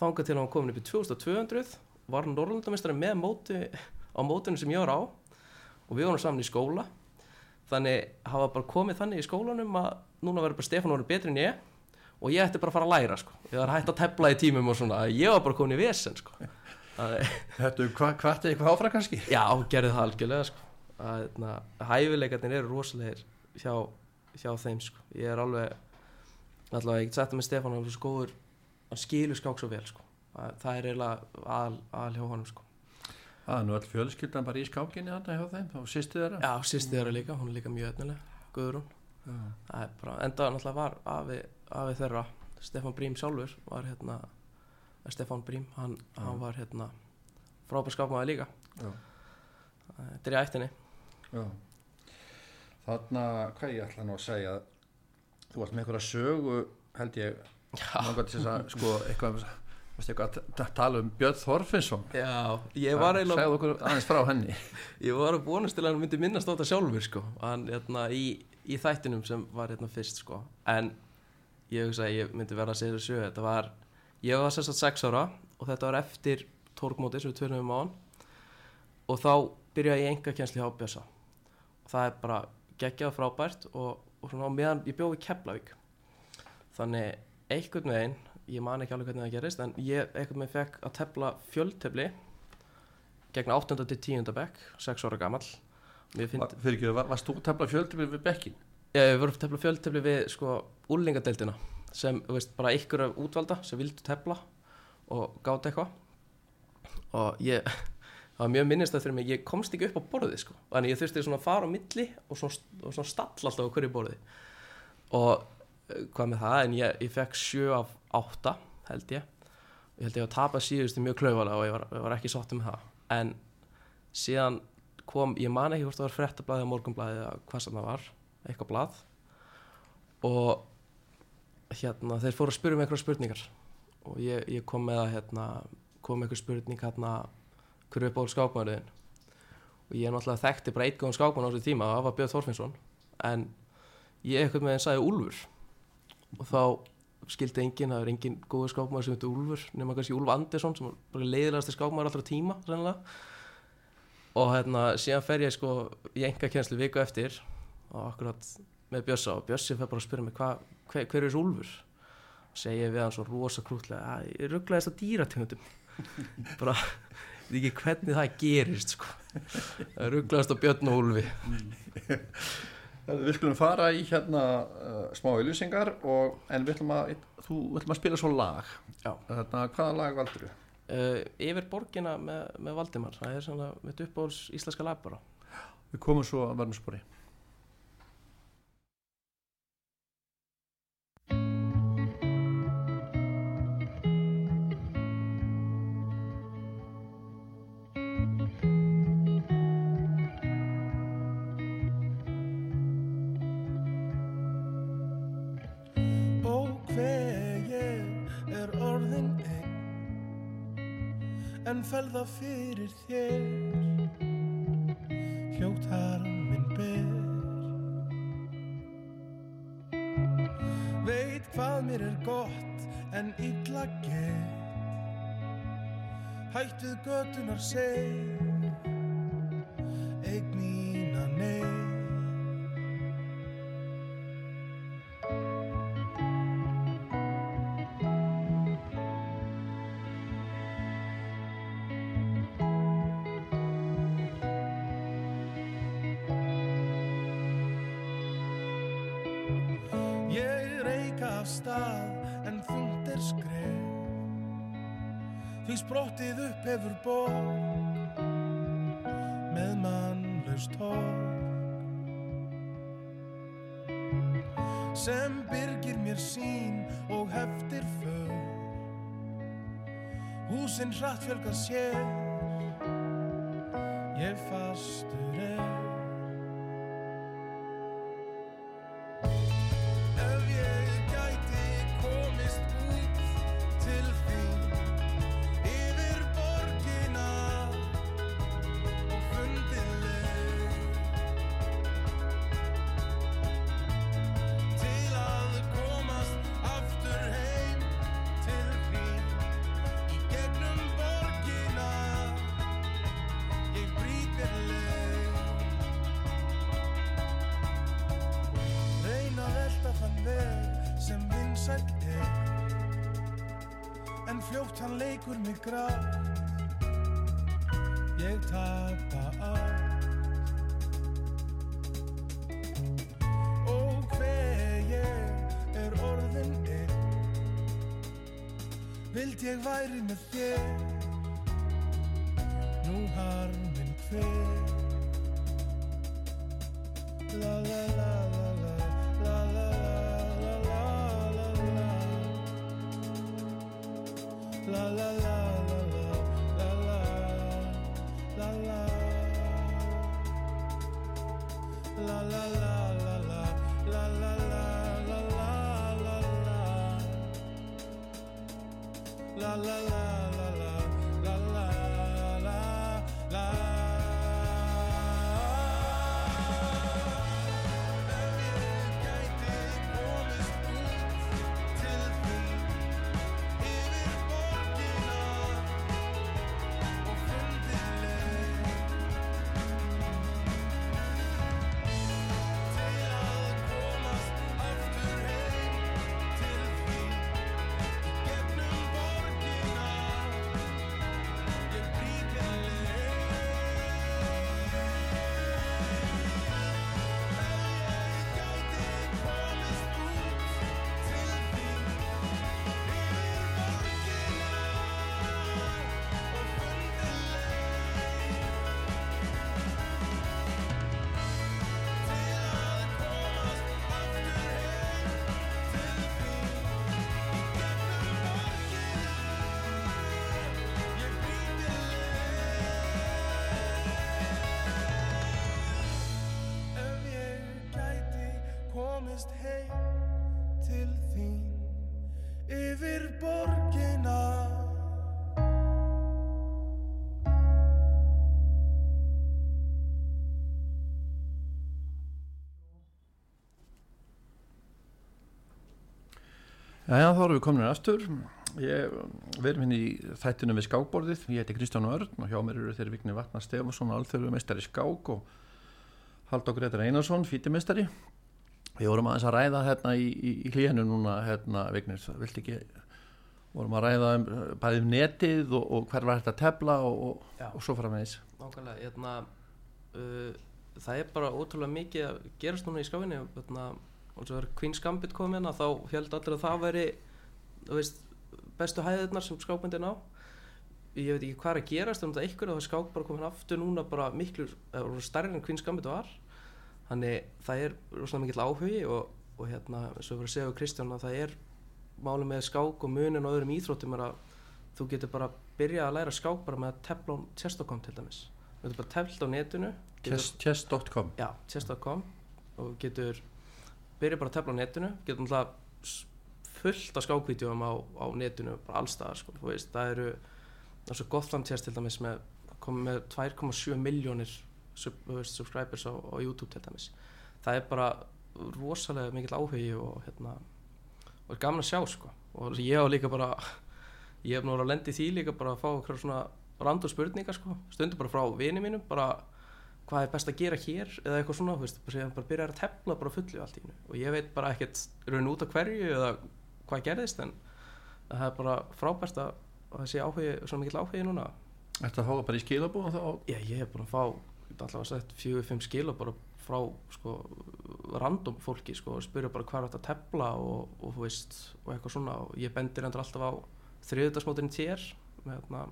þangað til hann komin upp í 2200 var hann Norrlandamistari með móti á mótinu sem ég var á. Og við varum saman í skóla. Þannig hafa bara komið þannig í skólanum að núna verður bara Stefán orðið betri en ég. Og ég ætti bara að fara að læra sko. ég var hægt að tepla í tímum og svona. Ég var bara komin í vesen sko. Þetta, hvað hva, er eitthvað áfram kannski? Já, gerði það algjörlega sko. að hæfileikarnir eru rosalegir hjá, hjá þeim sko. ég er alveg allavega, ég get sagt það með Stefán hann er svo góður, hann skilur skák svo vel sko. að, það er eiginlega al, al hjá honum sko. Það er nú all fjölskyldan bara í skákinni hann hjá þeim og sýstu þeirra Já, sýstu þeirra líka, hún er líka mjög öfnileg Guðrún það er bara, enda náttúrulega var afi, afi þeirra, Stefan Brím sjálfur var hérna Stefan Brím, hann, hann var hérna frábær skápmaði líka. Já. þetta er í ættinni. Já. Þarna, hvað ég ætla nú að segja? Þú varst með einhverja sögu held ég að sko eitthvað, eitthvað að tala um Björn Þorfinsson Já, ég var eiginlega segðu okkur aðeins frá henni. Ég var að búinast til að hann myndi minnast á þetta sjálfur sko, hann hérna í, í þættinum sem var hérna fyrst sko. En ég hugsa að ég myndi vera að segja þessu þetta var ég var sérst að 6 ára og þetta var eftir tórkmóti sem við tölum um á hann og þá byrjaði ég enga kjensli á Bjösa og það er bara geggjað frábært og, og svona á meðan ég bjóði Keflavík þannig einhvern veginn ég man ekki alveg hvernig það gerist en ég einhvern veginn fekk að tefla fjöldtefli gegn 8. til 10. bekk 6 ára gammal fyrir ekki, var, varst þú að tefla fjöldtefli við bekkin? Við vorum að tefla fjöldtefli við sko úrlingadeildina sem, þú veist, bara ykkur af útvalda sem vildu tefla og gáta eitthvað. Og ég það var mjög minnist að fyrir mig, ég komst ekki upp á borðið sko, þannig ég þurfti svona að fara á milli og svona, og svona stall alltaf á hverju borði. Og uh, hvað með það, en ég, ég fekk 7 af 8 held ég. Ég held ég að tapa síðustu mjög klauvalega og ég var, ég var ekki sáttum með það. En síðan kom, ég man ekki hvort það var frettablaðið, morgunblaðið eða hvað sem það var, eitthvað blað. Og hérna þeir fóru að spyrja mig eitthvað spurningar. Og ég, ég kom með að hérna, kom eitthvað spurning hérna hverju er ból skákmaðurinn? Og ég er náttúrulega þekkti bara eitt góðan skákmann á þessu tíma það var Björn Þorfinsson en ég eitthvað með henn sagði Úlfur. Og þá skildi enginn, það er enginn góður skákmaður sem heitir Úlfur nema kannski Úlf Andersson sem var leiðilegast skákmaður allra tíma sennilega. og hérna síðan fer ég sko í enga kjenslu viku eftir. Og akkurat með Björsa og Björsi fer bara að spyrja mig hva, hver, hver er Úlfur og segja við hann svo rosa krútlega að ég rugglaði þess að dýrategundum bara veit ekki hvernig það gerist sko. það rugglaðist á Björn og Úlfi Við skulum fara í hérna uh, smá auðlýsingar en við ætlum að, þú ætlum að spila svo lag. Já. Þarna, hvaða lag valdur þú? uh, Yfir borgina með, með Valdimar Það er svona mitt uppáhalds íslenska lag bara Við komum svo að verðum spori. En felða fyrir þér. Hljótt harm minn ber. Veit hvað mér er gott en illa gett Hættuð götunar seg Eign Húsin hratt fjölga sér. Ég fastur er fljótt hann leikur mig grátt. Ég tapa átt Og hver ég er orðin einn. Vild ég væri með þér Jæja, þá erum við komin aftur. Ég, við erum hérna í þættunum við skákborðið. Ég heiti Kristján Örn og hjá mér eru þeir Vigni Vatnar Stefansson, alþjóðu meistari í skák og Halldór Gretar Einarsson, fítimestari. Við vorum aðeins að ræða hérna í, í, í hlíðinu núna, hérna, Vignir, vilt ekki, vorum að ræða um uh, bæði um netið og, og hver var þetta að tefla og, og, og svo framvegis. Nákvæmlega, hérna uh, það er bara ótrúlega mikið að gerast núna í skáfinni og þarna, og svo er Queen's Gambit komin að þá held allir að það væri veist, bestu hæðirnar sem skákbundin á. Ég veit ekki hvað er að gerast um þetta ykkur og það skák bara komin aftur núna bara miklu eða stærri en Queen's Gambit var. Þannig það er rosalega mikill áhugi og, og hérna, eins og við erum að segja á Kristján að það er máli með skák og munin og öðrum íþróttum er að þú getur bara byrjað að læra skák bara með að tefla á chess.com til dæmis. Þú getur bara teflt á netinu Chess.com chess.com og getur byrjað bara að tefla á netinu náttúrulega s- fullt af skákvídeóum á, á netinu bara allstaðar sko, veist, það eru eins og Gothland til dæmis með með 2,7 miljónir sub, subscribers á, á YouTube til dæmis. Það er bara rosalega mikill áhugi og hérna og er gaman að sjá sko. Og ég á líka bara ég hef nú verið að lendi því líka bara að fá svona randur spurningar sko. Stundur bara frá vini mínum bara hvað er best að gera hér eða eitthvað svona þú veist, bara, síðan bara byrjar að tefla bara fullu allt í hennu og ég veit bara ekkert raun út af hverju eða hvað gerðist en það er bara frábært að að það sé áhugi, svona mikill áhugi núna. Ertu að fá bara í skilabóð þá? Já, ég hef búin að fá allavega sett fjögur, fimm skil og bara frá sko, random fólki sko, og spyrja bara hvað er þetta að tefla og, og þú veist, og eitthvað svona. Og ég bendir endur alltaf á þriðudagsmótin tér hérna,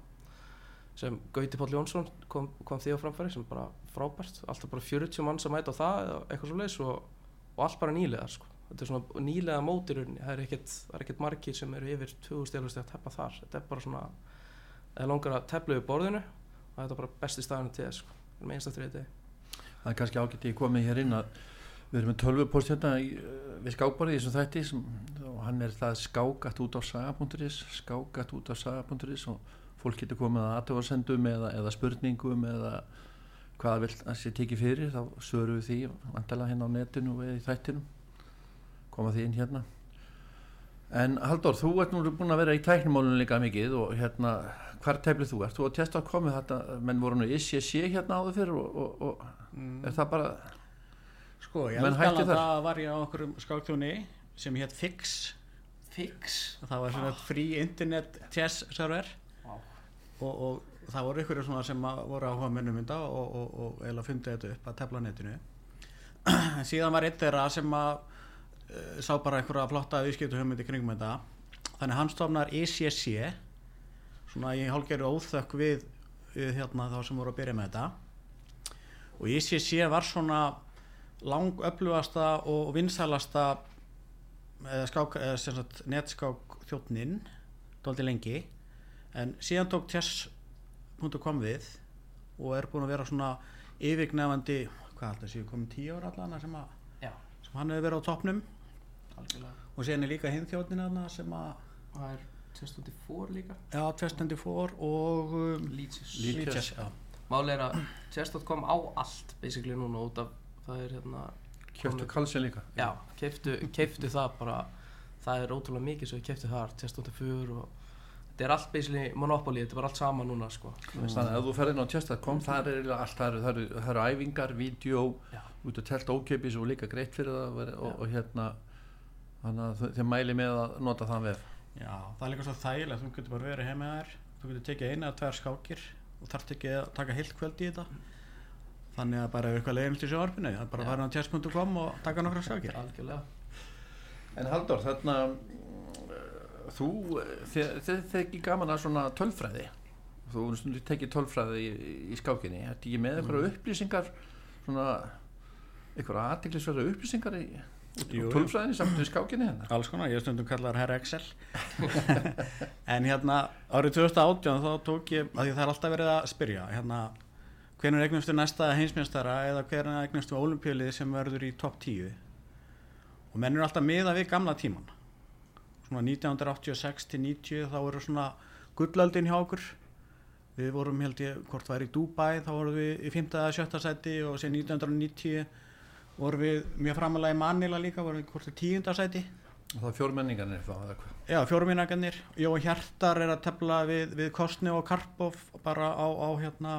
sem Gauti Páll Jónsson kom, kom því á framfæri sem bara frábært alltaf bara 40 manns að mæta á það eða eitthvað svo leis og, og allt bara nýlegar sko. þetta er svona nýlega mótirunni það er ekkert, er ekkert margir sem eru yfir 2000 stelust að teppa þar þetta er bara svona, það er langar að tepla við borðinu og þetta er bara besti staðinu til sko. Það er kannski ágætt ég komið hér inn að við erum með tölvupost hérna í, uh, við skákborði í þessum þætti sem, og hann er það skákat út á saga.is skákat út á saga.is og fólk getur komið að aðtöfarsendum eða, eða spurningum eða hvað vil að sé tekið fyrir þá sögur við því vantalega hérna á netinu eða í þættinum. Koma því inn hérna. En Halldór, þú ert nú búin að vera í tæknumálunum líka mikið og hérna hvar teflið þú? Ert þú að testa að komið þetta menn voru nú ICC hérna áður fyrir og, og, og Mm. er það bara Sko, ég held að það var ég á okkur skákþjóni sem hétt Fix. Fix? Það var svona frí internet chess server. Vá. og, og það voru ykkur sem voru áhuga mönnum mynda og, og, og eiginlega fundið þetta upp að tefla netinu. Síðan var eitt þeirra sem að uh, sá bara einhverja flotta viðskiptu hugmyndi kringum þetta. Þannig hann stofnar ECC svona í hálfgerðu óþökk við, við hérna þá sem voru að byrja með þetta. Og ECC var svona langöflugasta og vinsælasta eða skák, eða sagt netskák þjóttnin dóldi lengi. En síðan tók chess.com við og er búin að vera svona yfirgnefandi hvað alltaf séu komin tíu ára allan sem, sem hann hefur verið á toppnum. Algjörlega. Og síðan er líka hinn þjóttnin aðna sem að Það er 2004 líka. Já, chess.24 og um, Leeches. Máli er að chess.com á allt basically núna út af það er hérna kjöftu kalsin líka. Já, keiftu það bara það er ótrúlega mikið sem við keiftu þar chess.4 og þetta er allt basically monopoly, þetta er bara allt sama núna sko. Þannig að ef þú ferðin á tjesta.com það er eiginlega allt, það eru, það eru, það eru æfingar vídeo, Já. út að telt ókeipis og líka greitt fyrir það og, og, og hérna þannig að þeir mæli með að nota þann vef. Já, það er líka svo þægilegt þú getur bara verið heima þær þú getur tekið eina eða tvær skákir og þarf ekki að taka heilt kvöld í þetta. Þannig að bara ef eitthvað leiðin til sjóarpinu það er bara að fara á chess.com og taka nokkra skákir. Algjörlega. En Halldór, þarna mm, þú, þið þið ekki gaman að svona tölfræði? Þú tekið tölfræði í, í skákinni, þetta ekki með einhverja upplýsingar svona einhverja aðtiklisverða upplýsingar í Jú, tölfræðinni samt við skákinni hennar alls konar, ég er stundum kallar herra Excel. En hérna árið 2018 þá tók ég að það er alltaf verið að spyrja hérna, hvernig eignustu næsta heimsmjöstara eða hvernig eignustu olimpíulið sem verður í topp 10 og menn eru alltaf miða við gamla tíman 1986 til 90 þá eru svona gullöldin hjá okkur við vorum held ég hvort það er í Dubai þá vorum við í 5. eða 7. seti og síðan 1990 vorum við mjög framalega í Manila líka vorum við hvort er 10. seti og það er fjórmenningarnir þá Já, fjóruminagarnir, Jói Hjartar er að tefla við, við Kostni og Karpov bara á, á hérna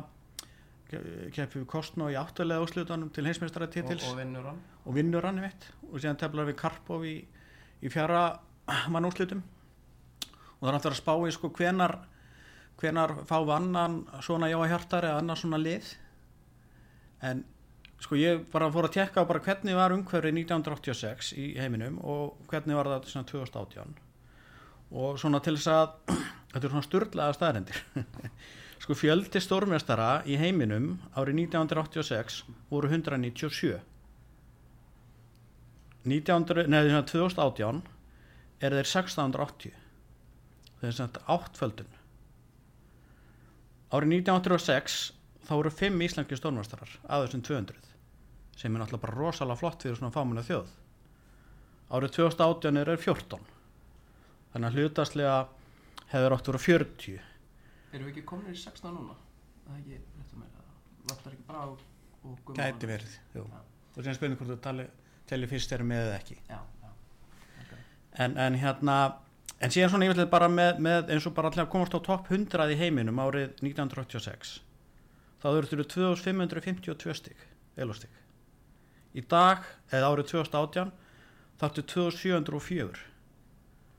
keppi við Kostni í áttulega úslutunum til heimsmeistara og, titils og og, vinnur hann vinnur hann, ég veit og síðan teflar við Karpov í, í fjara mann úslutum og það er alltaf að spá í sko hvenar hvenar fá við annan svona Jói Hjartar eða annan svona lið. En sko ég bara fór að tekka bara hvernig var umhverfið 1986 í heiminum og hvernig var það svona 2018 og svona til þess að þetta er svona sturlaða staðrendir sko fjöldi stórmestara í heiminum árið 1986 voru 197 1900, nei, svona 2018 er þeir 1680 það er svona áttföldun. Árið 1906 þá voru 5 íslenski stórmestarar af þessum 200 sem er náttúrulega bara rosalega flott fyrir svona fámuna þjóð. Árið 2018 er þeir 14 þannig að hlutastlega hefur átt að vera 40 Erum við ekki komin í 16 núna? Það er ekki, það Vantar ekki bara á og gumma gæti verið jú. Og sem spurning hvort þú tali, fyrst eru með eða ekki. Já en, en hérna en síðan svona yfirlega bara með, með eins og bara allir að komast á topp 100 í heiminum árið 1986 þá þurftur 2552 stig elostig í dag, eða árið 2018 þarftu 2704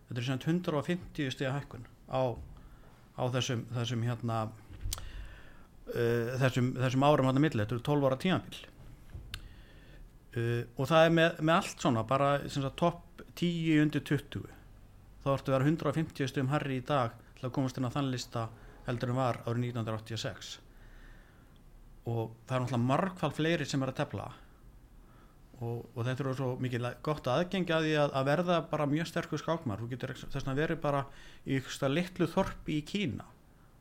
þetta er sem 150 stiga hækkun á, á þessum, þessum hérna uh, þessum, þessum árum hann að milli, þetta eru 12 ára tímabil. Uh, og það er með, með allt svona bara sem sagt, topp 10 undir 20 þá ertu að vera 150 stum herri í dag til að komast inn á þann lista heldur en var árið 1986 og það er náttúrulega margfald fleiri sem er að tefla. Og, og þetta er svo mikið gott aðgengi að því að, að verða bara mjög sterkur skákmar þú getur þess að verið bara í eitthvað litlu þorpi í Kína.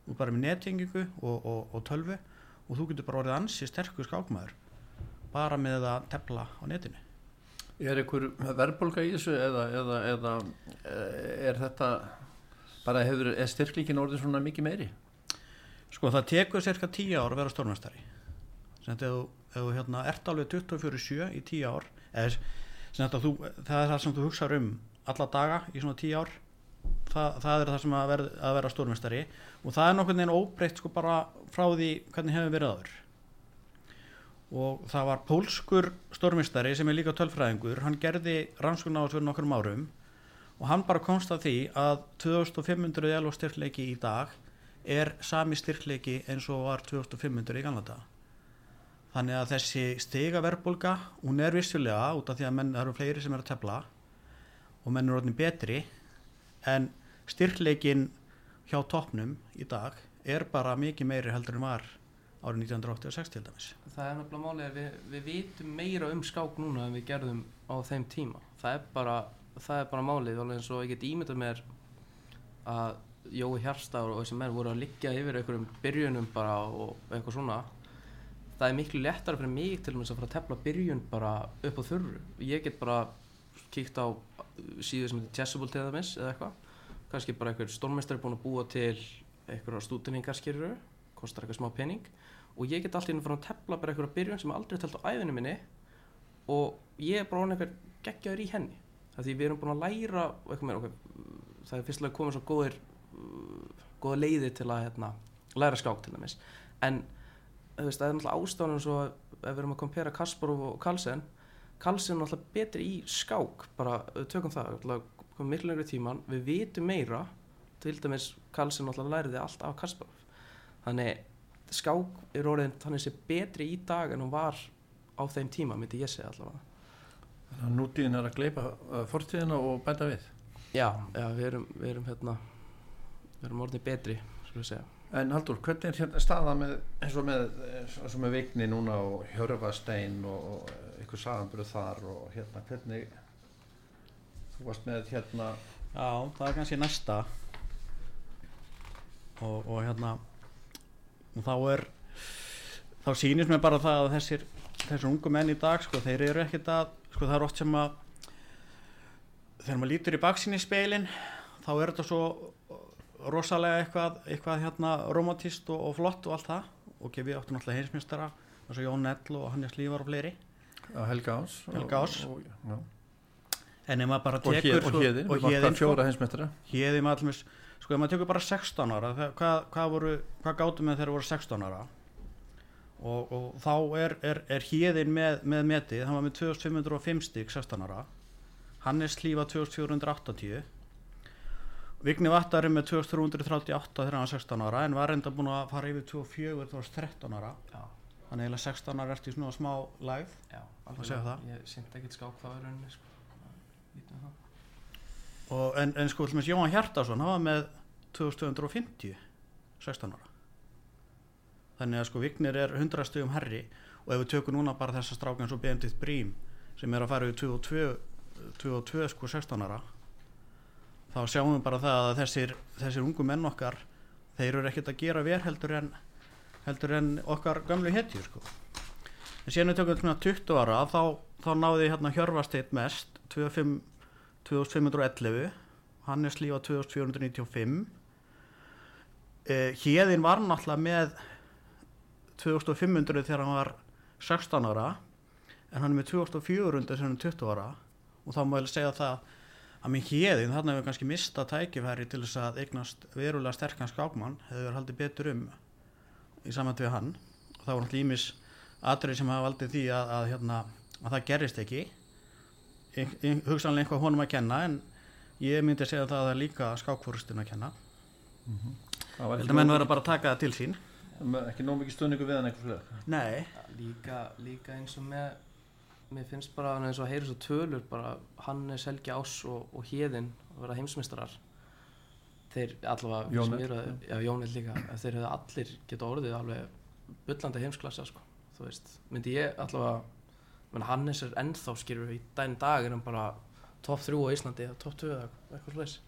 Og bara með netjengingu og, og, og tölvu og þú getur bara orðið ansi sterkur skákmaður bara með að tefla á netinu Er einhver verðbólga í þessu eða, eða, eða eh, er þetta bara hefur, er styrklíkin orðin svona mikið meiri? Sko það tekur cirka 10 ár að vera stórmestari sem þetta þú, hérna, ert alveg 24-7 í 10 ár eða sem þetta þú, það er það sem þú hugsaður um alla daga í svona 10 ár það, það er það sem að, verð, að vera stórmestari og það er nokkurn veginn óbreytt sko bara frá því hvernig hefur verið aður og það var pólskur stórmestari sem er líka tölfræðingur. Hann gerði rannsókn á þessu nokkrum árum. Og hann bara komst að því að 2500 elva styrkleiki í dag er sami styrkleiki eins og var 2500 í gamla dag þannig að þessi stiga verðbólga hún er vissulega út af því að menn það eru fleiri sem er að tefla og menn eru orðin betri en styrkleikin hjá toppnum í dag er bara mikið meiri heldur en var árið 1986 til dæmis. Það er nefnilega málið að við, við vitum meira um skák núna en við gerðum á þeim tíma. Það er bara, það er bara málið alveg eins og ég get ímyndað mér að Jói Hjarstár og þessi menn voru að liggja yfir einhverjum byrjunum bara og eitthvað svona. Það er miklu lettara fyrir mig til dæmis að fara að tefla byrjun bara upp á þurru. Ég get bara kíkt á síðu sem heitir Chessable til dæmis eða eitthvað. Kannski bara einhver stórmestari búin að búa til einhverja stúdinningar skýrur kostar eitthvað smá pening og ég get alltaf inn fara að tefla bara einhverja byrjun sem aldrei telt á æðinu minni og ég er bara orðinn einhver geggjaður í henni. Það því við erum búin að læra og eitthvað meira okay, það er fyrstulega komið svo góðir góða leiði til að hérna, læra skák til dæmis. En veist, það er náttúrulega ástæðanum svo að ef við erum að kompera Kasparov og Carlsen Carlsen er náttúrulega betri í skák bara, tökum það, komið miklu lengri tíman, við vitum meira til dæmis Carlsen náttúrulega læriði allt af Kasparov. Þannig skák er orðin þannig sé betri í dag en hún var á þeim tíma, myndi ég segja allavega. Þannig að nútíðin er að gleipa uh, fortíðina og bæta við. Já, já, við erum, við erum hérna við erum orðin betri, En Haldur, hvernig er hérna staða með, eins og með, eins og með Vigni núna og Hjörfastein og, og ykkur saganbyrðu þar og hérna, hvernig þú varst með hérna, Já, það er kannski næsta. Og, og hérna og þá er þá sýnist mér bara það að þessir þessir ungu menn í dag, sko, þeir eru ekkert að sko, það er oft sem að þegar maður lítur í baksinni speilin þá er þetta svo rosalega eitthvað, eitthvað hérna romantist og, og flott og allt það. Og við áttum náttúrulega heimsmyndstarra eins og Jón Nell og Hannes Lívar og fleiri. Að Helga Ás Helga Ás. og, og, en ef maður bara og, tekur hér, og sko, Héðin, og við varum Héðinn, sko, fjóra heimsmeistara. Héði með allir sko ef maður tekur bara 16 ára það, hvað, hvað, voru, hvað gátum við þegar voru 16 ára og, og þá er, er, er Héðin með, með metið, hann var með 2505 stík 16 ára Hannes Hlífa 2480 Vigni Vattar er með 2338 þegar hann var 16 ára en var enda búin að fara yfir 24 þegar hann var 13 ára Já. þannig eiginlega 16 ára ertu í svona smá það. Ég syndi ekkert skák þá í rauninni sko. Og, en, en sko Jóhann Hjartarsson var með 2250 16 ára. Þannig að sko Vignir er 100 stugum herri og ef við tökum núna bara þessa stráka eins og Benedikt Brím sem er að fara við 22, 22 sko 16 ára þá sjáum við bara það að þessir, þessir ungu menn okkar þeir eru ekkert að gera ver heldur en heldur en okkar gamlu hetjur sko. En síðan við tökum svona 20 ára þá, þá náði hérna Hjörvasteit mest 25 2511 Hannes Lífa 2495 eh, Hjeðin var náttúrulega með 2500 þegar hann var 16 ára en hann er með 2400 þegar hann er 20 ára. Og þá má ég segja það að með Hjeðin þarna hefur kannski mista tækifæri til þess að eignast verulega sterkan skákmann hefur haldið betur um í samvænt við hann. Og það var náttúrulega ímis atrið sem hafa valdið því að, að, hérna, að það gerist ekki hugsanlega eitthvað honum að kenna en ég myndi segja það að það er líka skákfórustin að kenna. Held ekki að menn verða bara að taka það til sín. Ekki nóg mikið stunningu við hann eitthvað nei, Ja, líka, líka eins og með mér finnst bara eins og að heyra svo tölur bara Hannes, Helgi Ás og, og Héðinn að vera heimsmeistarar. Þeir allavega Jón sem L, eru að- já, Jónel líka að þeir hefðu allir geta orðið alveg bullandi heimsklassa sko. þú veist, myndi ég allavega menn Hannes er ennþá skilur í daginn dag er hann bara topp 3 á Íslandi eða topp 2 eða eitthvað slags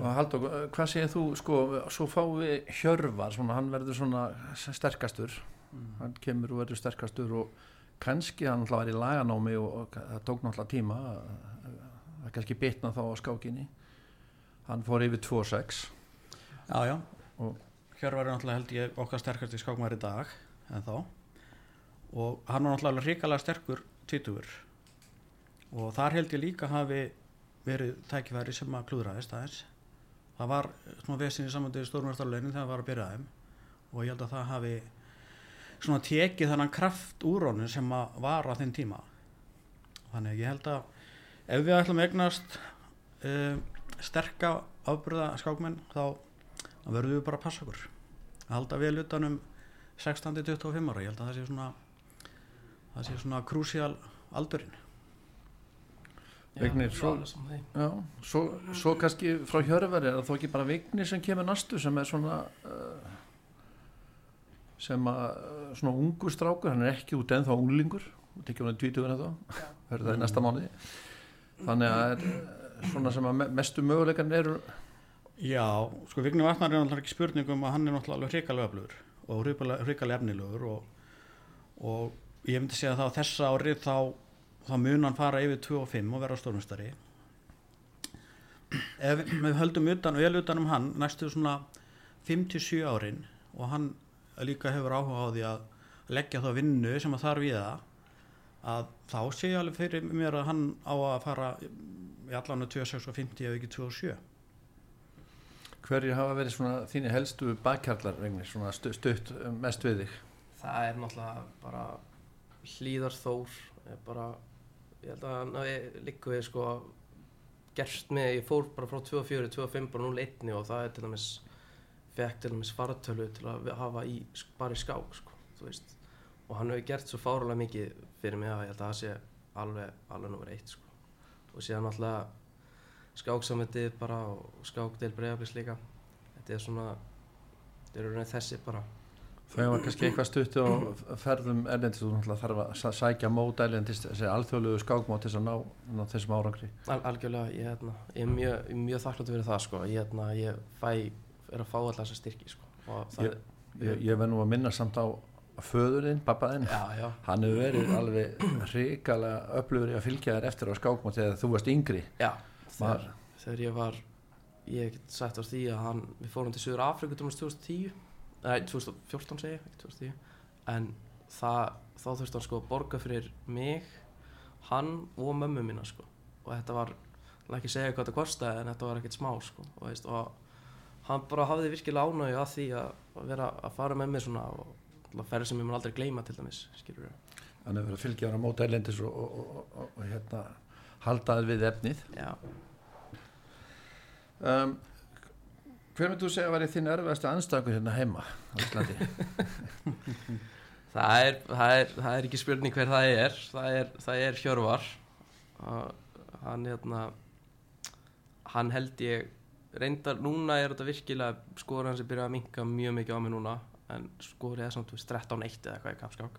og Haldur, hvað segir þú sko, svo fáum við Hjörvar svona, hann verður svona sterkastur. Hann kemur og verður sterkastur og kannski hann alltaf var í laganámi og, og það tók náttúrulega tíma það kannski bitna þá á skákinni. Hann fór yfir 2-6 já já. Og- Hjörvar er náttúrulega held ég okkar sterkast í skákmar í dag en þá og hann var náttúrulega hrikalega sterkur tvítugur. Og þar held ég líka hafi verið tækifæri sem að klúðraðist aðeins. Það var svona vesin í samvændið stórmjörstarlegin þegar það var að byrja þeim. Og ég held að það hafi svona tekið þannan kraft úr honum sem að var á þinn tíma. Þannig ég held að ef við ætlum að egnast uh, sterka afbröða skákmenn þá verðum við bara að passa okkur. Að halda vel utanum 16-25 ára. Ég held að það sé svona það sé svona krúsíal aldurinn. Vignir, svo-. Já, svo, svo kannski frá Hjörvar er það þó ekki bara Vignir sem kemur næstu sem er svona uh, sem að svona ungur strákur, hann er ekki út ennþá unglingur, út ekki hann tvítugur ennþá verður það í næsta mánuði. Þannig að er, uh, svona sem að me- mestu möguleikan eru Já, sko Vignir Vatnar er náttúrulega ekki spurningum að hann er náttúrulega öflugur og efnilegur og, og ég myndi segja það á þessa ári þá, þá mun hann fara yfir 2 og 5 og vera stórmestari ef við höldum utan, vel utan um hann næstu svona 5-7 árin og hann líka hefur áhuga á því að leggja þá vinnu sem að þarf í það að þá sé ég alveg fyrir mér að hann á að fara í allan 26 og 50 ef ekki 27 hverjir hafa verið svona þínir helstu bakkjarlar svona stu, stutt mest við þig? Það er náttúrulega bara hlýðar þór bara, ég held að hann líka við sko gerst með, ég fór bara frá 2-4, 2-5 bara 0-1 og það er til dæmis fekk til dæmis fartölu til að hafa í, bara í skák sko, þú veist. Og hann hefur gert svo fárulega mikið fyrir mig að ég held að það sé alveg, alveg nummer eitt sko. Og síðan náttúrulega skáksamöndið bara og skákdel bregðarblis líka. Þetta er svona þetta er raunin þessi bara þau var kannski eitthvað stutt á ferðum erlendist, þú náttúrulega þarf að sæ- sækja mót erlendist, þessi alþjóðlegu skákmót til að ná, ná þessum árangri. Al algjörlega, ég, hérna, ég er mjög, mjög þakkláttur fyrir það sko. ég, hérna, ég fæ, er að fá alltaf þessa styrki sko. og það Ég- ég, ég verð nú að minna samt á föðurinn, pappaðinn hann hefur verið alveg hrikalega öflugur í að fylgja þér eftir á skákmót þegar þú varst yngri. Já þegar, þegar ég var ég get sagt á því að hann við fórum til Suður Afriku 2010 nei, 2014 segi ég, ekki 2010 en það, þá þurfti hann sko að borga fyrir mig hann og mömmu mína sko. Og þetta var, ég vil ekki segja hvað þetta kostaði en þetta var ekkert smá sko. Og, veist, og hann bara hafði virkilega ánægju að því að, vera að fara með mér svona og ferði sem ég mun aldrei gleyma til dæmis skilur hefur verið að fylgja þér á mót erlendis og, og, og, og, og hérna haldaði við efnið. Já, um, hver myndir þú segja að væri þinn erfiðasti anstæðingur hérna heima á Íslandi? Það er, það, er, það er ekki spurning hver það er. Það er, það er Hjörvar. Hann hérna hann held ég reyndar, núna er þetta virkilega skor hans er byrjað að minka mjög mikið á mig núna en skorið er samt þú veist, 13-1 eða eitthvað í kapskák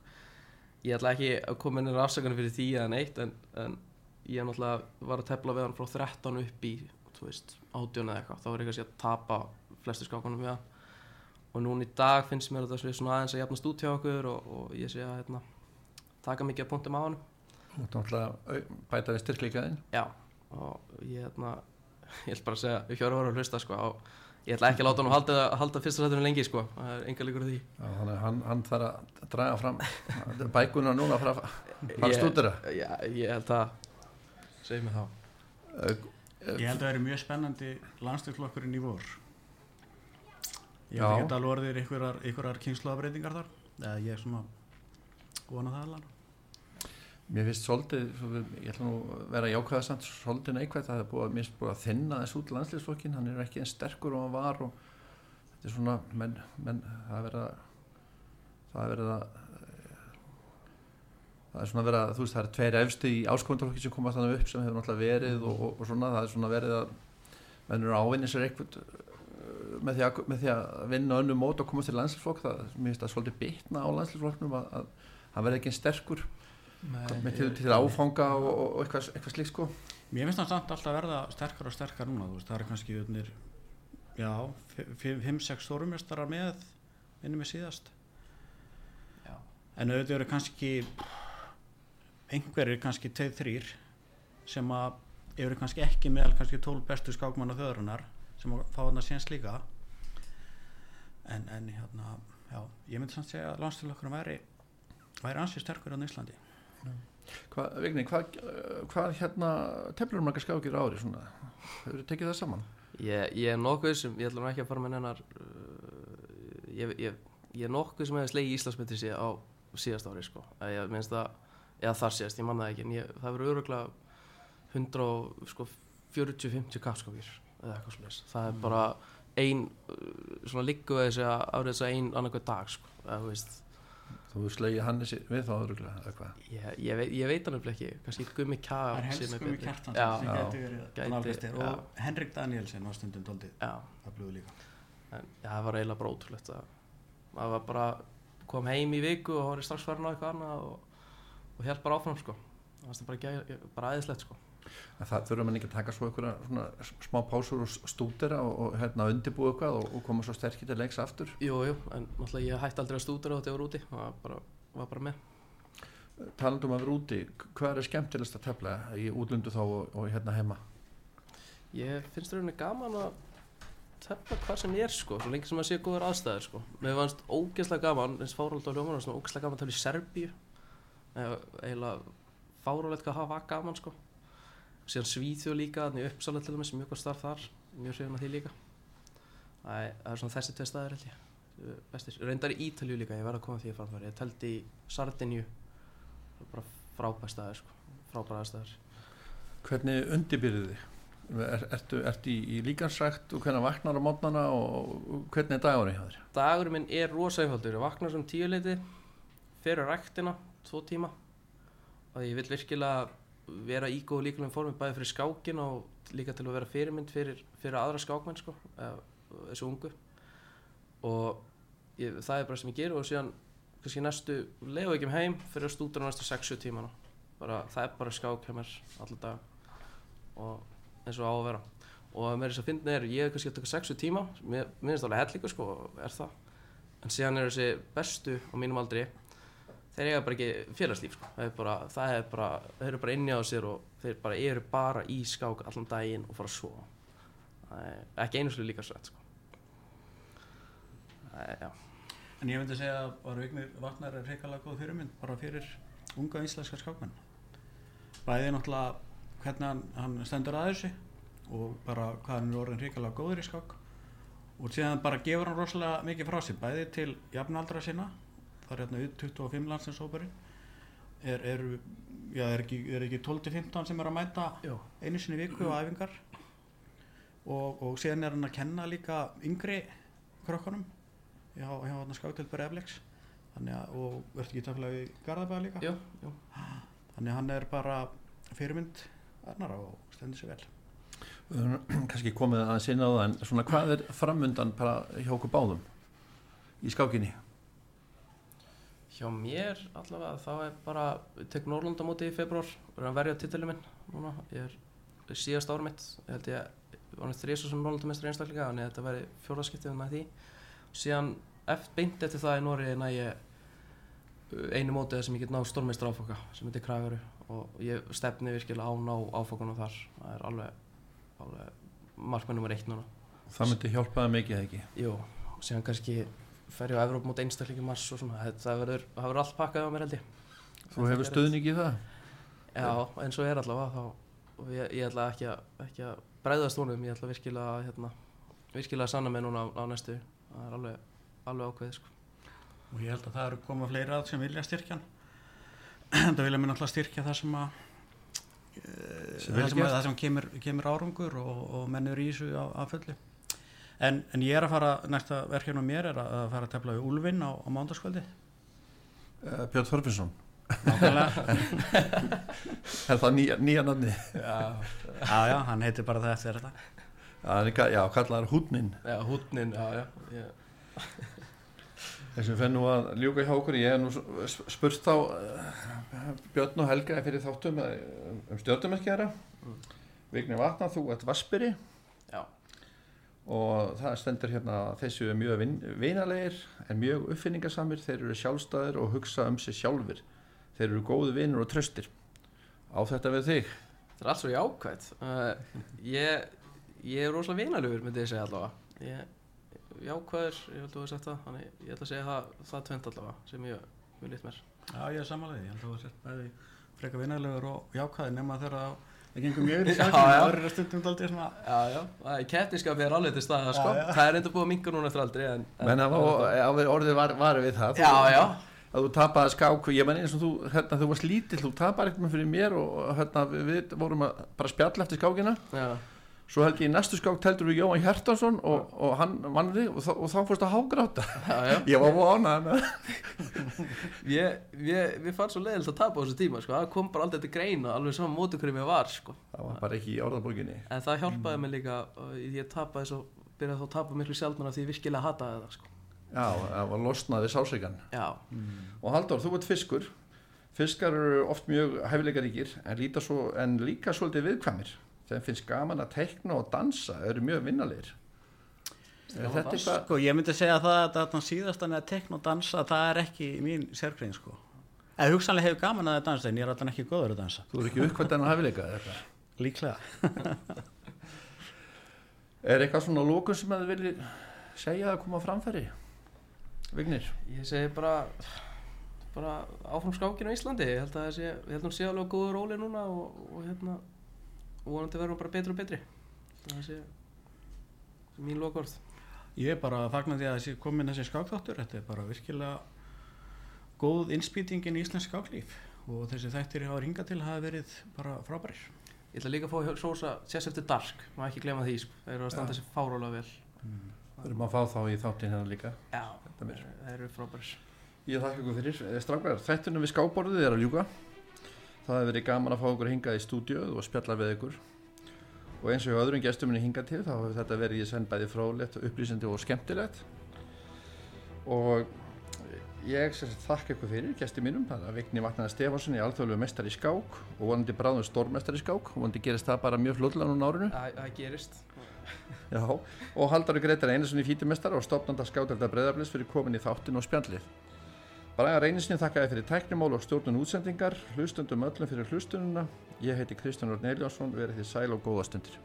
ég ætla ekki að koma inn í afsökunum fyrir því eða neitt en, en ég náttúrulega var að tefla við hann frá 13 upp í þú veist, 18 eða eitthvað þá var ég kannski að tapa flestu skákunum við hann og núna í dag finnst mér þetta svona aðeins að jafnast út hjá okkur og, og ég sé að hérna, taka mikið af punktum á hann Þú ert náttúrulega au- bæta við styrkleikaðinn. Já og ég hérna ég ætla bara að segja, við hjóru voru að hlusta sko og ég ætla ekki að láta hann halda, halda fyrsta sættunum lengi sko, það er enga líkur því. Þannig að hann, hann þarf að draga fram bækuna núna frá stúdira já, ég held að segja mig þá Ég held að það er mjög spennandi landstilflokkurinn í vor. Ég held ekki alveg orðir einhverjar, einhverjar kynnslóðabreitingar þar. Eða ég er svona vona það alveg Mér finnst svolítið, ég ætla nú að vera jákvæða samt, svolítið neikvæð, það er búið að, mér finnst búið að þinna þess út landsliðsflokkin, hann er ekki eins sterkur og hann var og þetta er svona, menn, menn það er verið að, það er verið að, það er svona verið að, þú veist, það er tveir efstu í áskóndaflokki sem komast þannig upp sem hefur náttúrulega verið og, og, og svona, það er svona verið að, menn eru ávinni sér eitthvað með því, að, með því að vinna önnu mót og komast til landsliðsflokk, það, það svolítið bitna á landsliðsflokknum að, að hann verði ekki eins sterkur með til, til áfanga og, og og eitthvað, eitthvað slíkt sko Mér finnst það samt alltaf að verða sterkar og sterkar núna, þú veist, það er kannski unnir, já, 5-6 stórumjöstarar með, minnum við síðast. Já. En auðvitað eru kannski, einhverjir kannski 2-3 sem að eru kannski ekki meðal kannski 12 bestu skákmanna þjóðurinnar sem að fá hann að séns líka. En, en hérna, já, ég myndi samt segja að landstilokkurum væri, væri ansið sterkur á Íslandi. Hvað, Vigni, hvað, hvað hérna teflur margar skákir á ári svona hefur þið tekið það saman? ég, ég er nokkuð sem, ég ætla nú ekki að fara með nennar uh, ég, ég, ég er nokkuð sem hefði slegið Íslandsmyndi sig á síðast ári sko, að ég minnst það eða þar síðast, ég man það ekki en ég, það verður öruglega 100 og sko 40-50 kapskókir eða eitthvað slúðis, það er bara ein, uh, svona liggu þessi að árið þess að ein annarkvæð dag sko, eða þú veist. Þú slegið Hannes við þá öðruglega eða hvað? ég, ég, veit, ég veit hann upp ekki, kannski Gummi Kja Það er helst betri. kjartan sem gæti verið og Henrik Danielsen var stundum doldið já, öflugur líka. En já, það var eiginlega bara ótrúlegt að maður var bara kom heim í viku og var strax farin á eitthvað annað og, og held bara áfram sko. Það var bara, bara æðislegt sko. Það þurfa mann ekki að taka svo einhverja svona smá pásur og stúdera og, og hérna undirbúa eitthvað og, og koma svo sterkir til leiks aftur? Jú, jú, en náttúrulega ég hætti aldrei að stúdera þetta ég var úti og var var bara með. Talandum að vera úti, hvað er skemmtilegast að tefla í útlundu þá og, og hérna heima? ég finnst rauninni gaman að tefna hvað sem ég er sko svo lengi sem að sé góður aðstæður sko. Mér fannst ógeðslega gaman, eins fárald á hljóman svona ógeðslega gaman að tefla í Serbíu eiginlega fáralegt hvað hafa gaman sko. Síðan Svíþjóð líka, þannig uppsálega til dæmis mjög góð starf þar, mjög hrifin að því líka. Það er, svona þessi tvei staðir held ég bestir, reyndar í Ítalju líka ég verð að koma því að framfæri, ég teldi í Sardinju bara frábæð staðir sko, frábæð aðstæður Hvernig undirbyrðið þið? Er, ertu, ertu í, í líkansrækt og hvernig vaknar á mótnana og, og hvernig er dagurinn hjá þér? dagurinn minn er rosa einfaldur. Ég vakna sem tíu leiti fyrir ræktina, tvo tíma. Og ég vil virkilega vera í góð líkulegum formi bæði fyrir skákin og líka til að vera fyrirmynd fyrir, fyrir aðra skákmenn sko, þessu ungu. Og ég, það er bara sem ég ger og síðan kannski næstu leiðu ekki um heim fyrir að stúdra næstu 60 tímana bara, það er bara skák hjá mér allir dag og eins og á að vera. Og með þess að finna er ég kannski að taka 60 tíma mér finnst það alveg hellingu sko er það. En síðan er þessi bestu á mínum aldri þeir eiga bara ekki félagslíf sko. það er bara, það er bara þeir eru bara inni á sér og þeir bara eru bara í skák allan daginn og fara að er ekki einu slu líka srætt sko. það er, já En ég myndi segja að var Vignir Vatnar er reikalega góð fyrirmynd bara fyrir unga íslenska skákmenn. Bæði náttúrulega hvernig hann, hann stendur að þessu og bara hvað hann er orðin reikalega góður í skák og síðan bara gefur hann rosalega mikið frá sér bæði til jafnaldra sinna það er hérna 25 landsinsóparinn er, er, já, er, ekki, er ekki 12-15 sem er að mæta Jó. einu sinni í viku á æfingar og, og síðan er hann að kenna líka yngri krökkunum hjá, hjá eflegs þannig að, og verður ekki tafla við Garðabæða líka jú, jú. þannig að hann er bara fyrirmynd annara og stendur sér vel Við höfum kannski komið aðeins inn á það en svona hvað er framundan bara hjá okkur báðum í skákinni? Hjá mér allavega þá er bara, ég tek Norrlanda móti í februar, verður að verja titilin minn núna, ég er síðast ára mitt, ég held ég, var náttúrulega þrýsa sem Norrlanda mestur einstaklega, að þetta væri fjórðarskiptið með því. Síðan beint eftir það í Nóri næ ég uh, einu mótið sem ég get náð stórmeistur áfaka sem heitir Kragaru og ég stefni virkilega á ná áfakunum þar, það er alveg, alveg markmið nummer eitt núna. Það myndi hjálpaði mikið eða ekki? Jú, síðan kannski fer ég á Evróp mót einstaklingi mars og svona, það verður, það verður allt pakkað á mér held ég. Þú hefur stuðning í það? Já, eins og er allavega þá og ég, ég ætla ekki að, ekki að bregðast honum, ég ætla virkilega að hérna, virkilega að sanna mig núna á, á næstu það er alveg, alveg ákveðið sko. og ég held að það eru komað fleira sem vilja styrkja hann það vilja mér náttúrulega styrkja það sem að eh, Sem það vel sem, að, það sem kemur, kemur árangur og, og menn eru í þessu á, á fullu en, en ég er að fara næsta verkefni á mér er að, að fara að tefla við Úlfinn á, á mándaskvöldi Uh, Björn Þorfinsson, nákvæmlega. Er það nýja, nýja nafni? Já, já já, hann heitir bara það eftir þetta. Já, hann er ka- já kallar húnnin já húnnin, já, já ég, Þessum fenn nú að ljúka hjá okkur. Ég hef nú s- spurt þá uh, Björn og Helga fyrir þáttum uh, um stjórnumerki þeirra. Mm. Vigni Vatna, þú ert Vaspiri. Og það stendur hérna að þessu er mjög vin, vinalegir en mjög uppfinningasamir. Þeir eru sjálfstæðir og hugsa um sig sjálfur þeir eru góðu vinur og tröstir á þetta við þig? Það er allt svo jákvæmt uh, ég, ég er rosalega vinalugur myndi ég segja allavega. Ég, jákvæður, ég held að þú hefði sagt það. Þannig ég ætla að segja það, það tvent allavega sem ég vil lít mér. Já ég er samanlega, ég held að það var sett bæði freka vinarlegur og jákvæði nema þegar það það gengur mjög sjálfum já. það er stundum daldið svona Já, já, það er er alveg til staða sko. Það er enda búið að minka núna eftir aldrei en, en, orðið var, var við það. Já, já, að þú tapaði skák ég menn eins og þú, hérna, þú varst lítill þú tapaði eitthvað fyrir mér og hérna, við, við vorum að bara spjalla eftir skákina. Já, svo held ég í næstu skák teldur við Jóhann Hjartarsson og, og hann vann þig og, og þá fórst að hágráta. Já, já. ég var vona Ég, ég, við fann svo leiðilegt að tapa á þessu tíma sko. það kom bara aldrei til greina alveg saman móti hverju mér var sko. það var bara ekki í orðabókinni. En það hjálpaði mig líka uh, í því að tapa þess og byrjaði þá að tapa miklu sjálfmenn af því ég virkilega hataði það sko. já, það var losnaði sáseikan Já, og Halldór, þú ert fiskur. Fiskar eru oft mjög hæfileikaríkir en, svo, en líka svolítið viðkvæmir þeim finnst gaman að teikna og dansa eru mjög að eitthvað Sko, ég myndi segja það að síðastan er að tekna og dansa, það er ekki mín sérgrein, sko. Eða hugsanlega hefur gaman að það dansa, en ég er alltaf ekki góður að dansa. þú er ekki uppkvæmt en að eða eitthvað? Líklega. er eitthvað svona lókun sem að þið viljið segja að koma framfæri Vignir ég segi bara bara áfram skákinu á Íslandi ég held að það sé, ég held að hún sé alveg á góðu róli núna og, og hérna og vonandi verðum bara betri og betri. Það sé mín lokorð Ég er bara að fagna því að þessi komin þessi skákþáttur, þetta er bara virkilega góð innspýtingin í íslensk skáklíf og þessi þættir ég hafa ringað til hafa verið bara frábærir. Ég ætla líka að fá sósa Chess After Dark, má ekki glemma því sko. þeir eru að standa Já. sér fárólega vel. Við erum að fá þá í þáttin hérna líka. Já, þeir eru frábæris ég þakka ykkur fyrir. Eh, strákar þættunum við skáborðið er að ljúka það hefur verið gaman að fá ykkur hingað í stúdíu og spjalla við ykkur. Og eins og hjá öðrum gestum minni hingað til þá hefur þetta verið í senn bæði fróðlegt upplýsandi og skemmtilegt. Og ég þakka ykkur fyrir gesti mínum, það er Vigni Vatnaði Stefánsson í alþjóðlegu mestari í skák og vonandi bráðum stórmestari í skák. Og vonandi gerist það bara mjög fljóðlega núna árinu. Það gerist. Já, og Halldóri Gretar Einarsson í fítumestar og stopnanda skátelda breyðarblis fyrir komin í þáttin og spjallið. Braga Reynisni þakkaði fyrir tæknimál og stjórnun útsendingar, hlustundum öllum fyrir hlustununa. Ég heiti Kristján Orn Eljónsson, verið því sæl og góða stundir.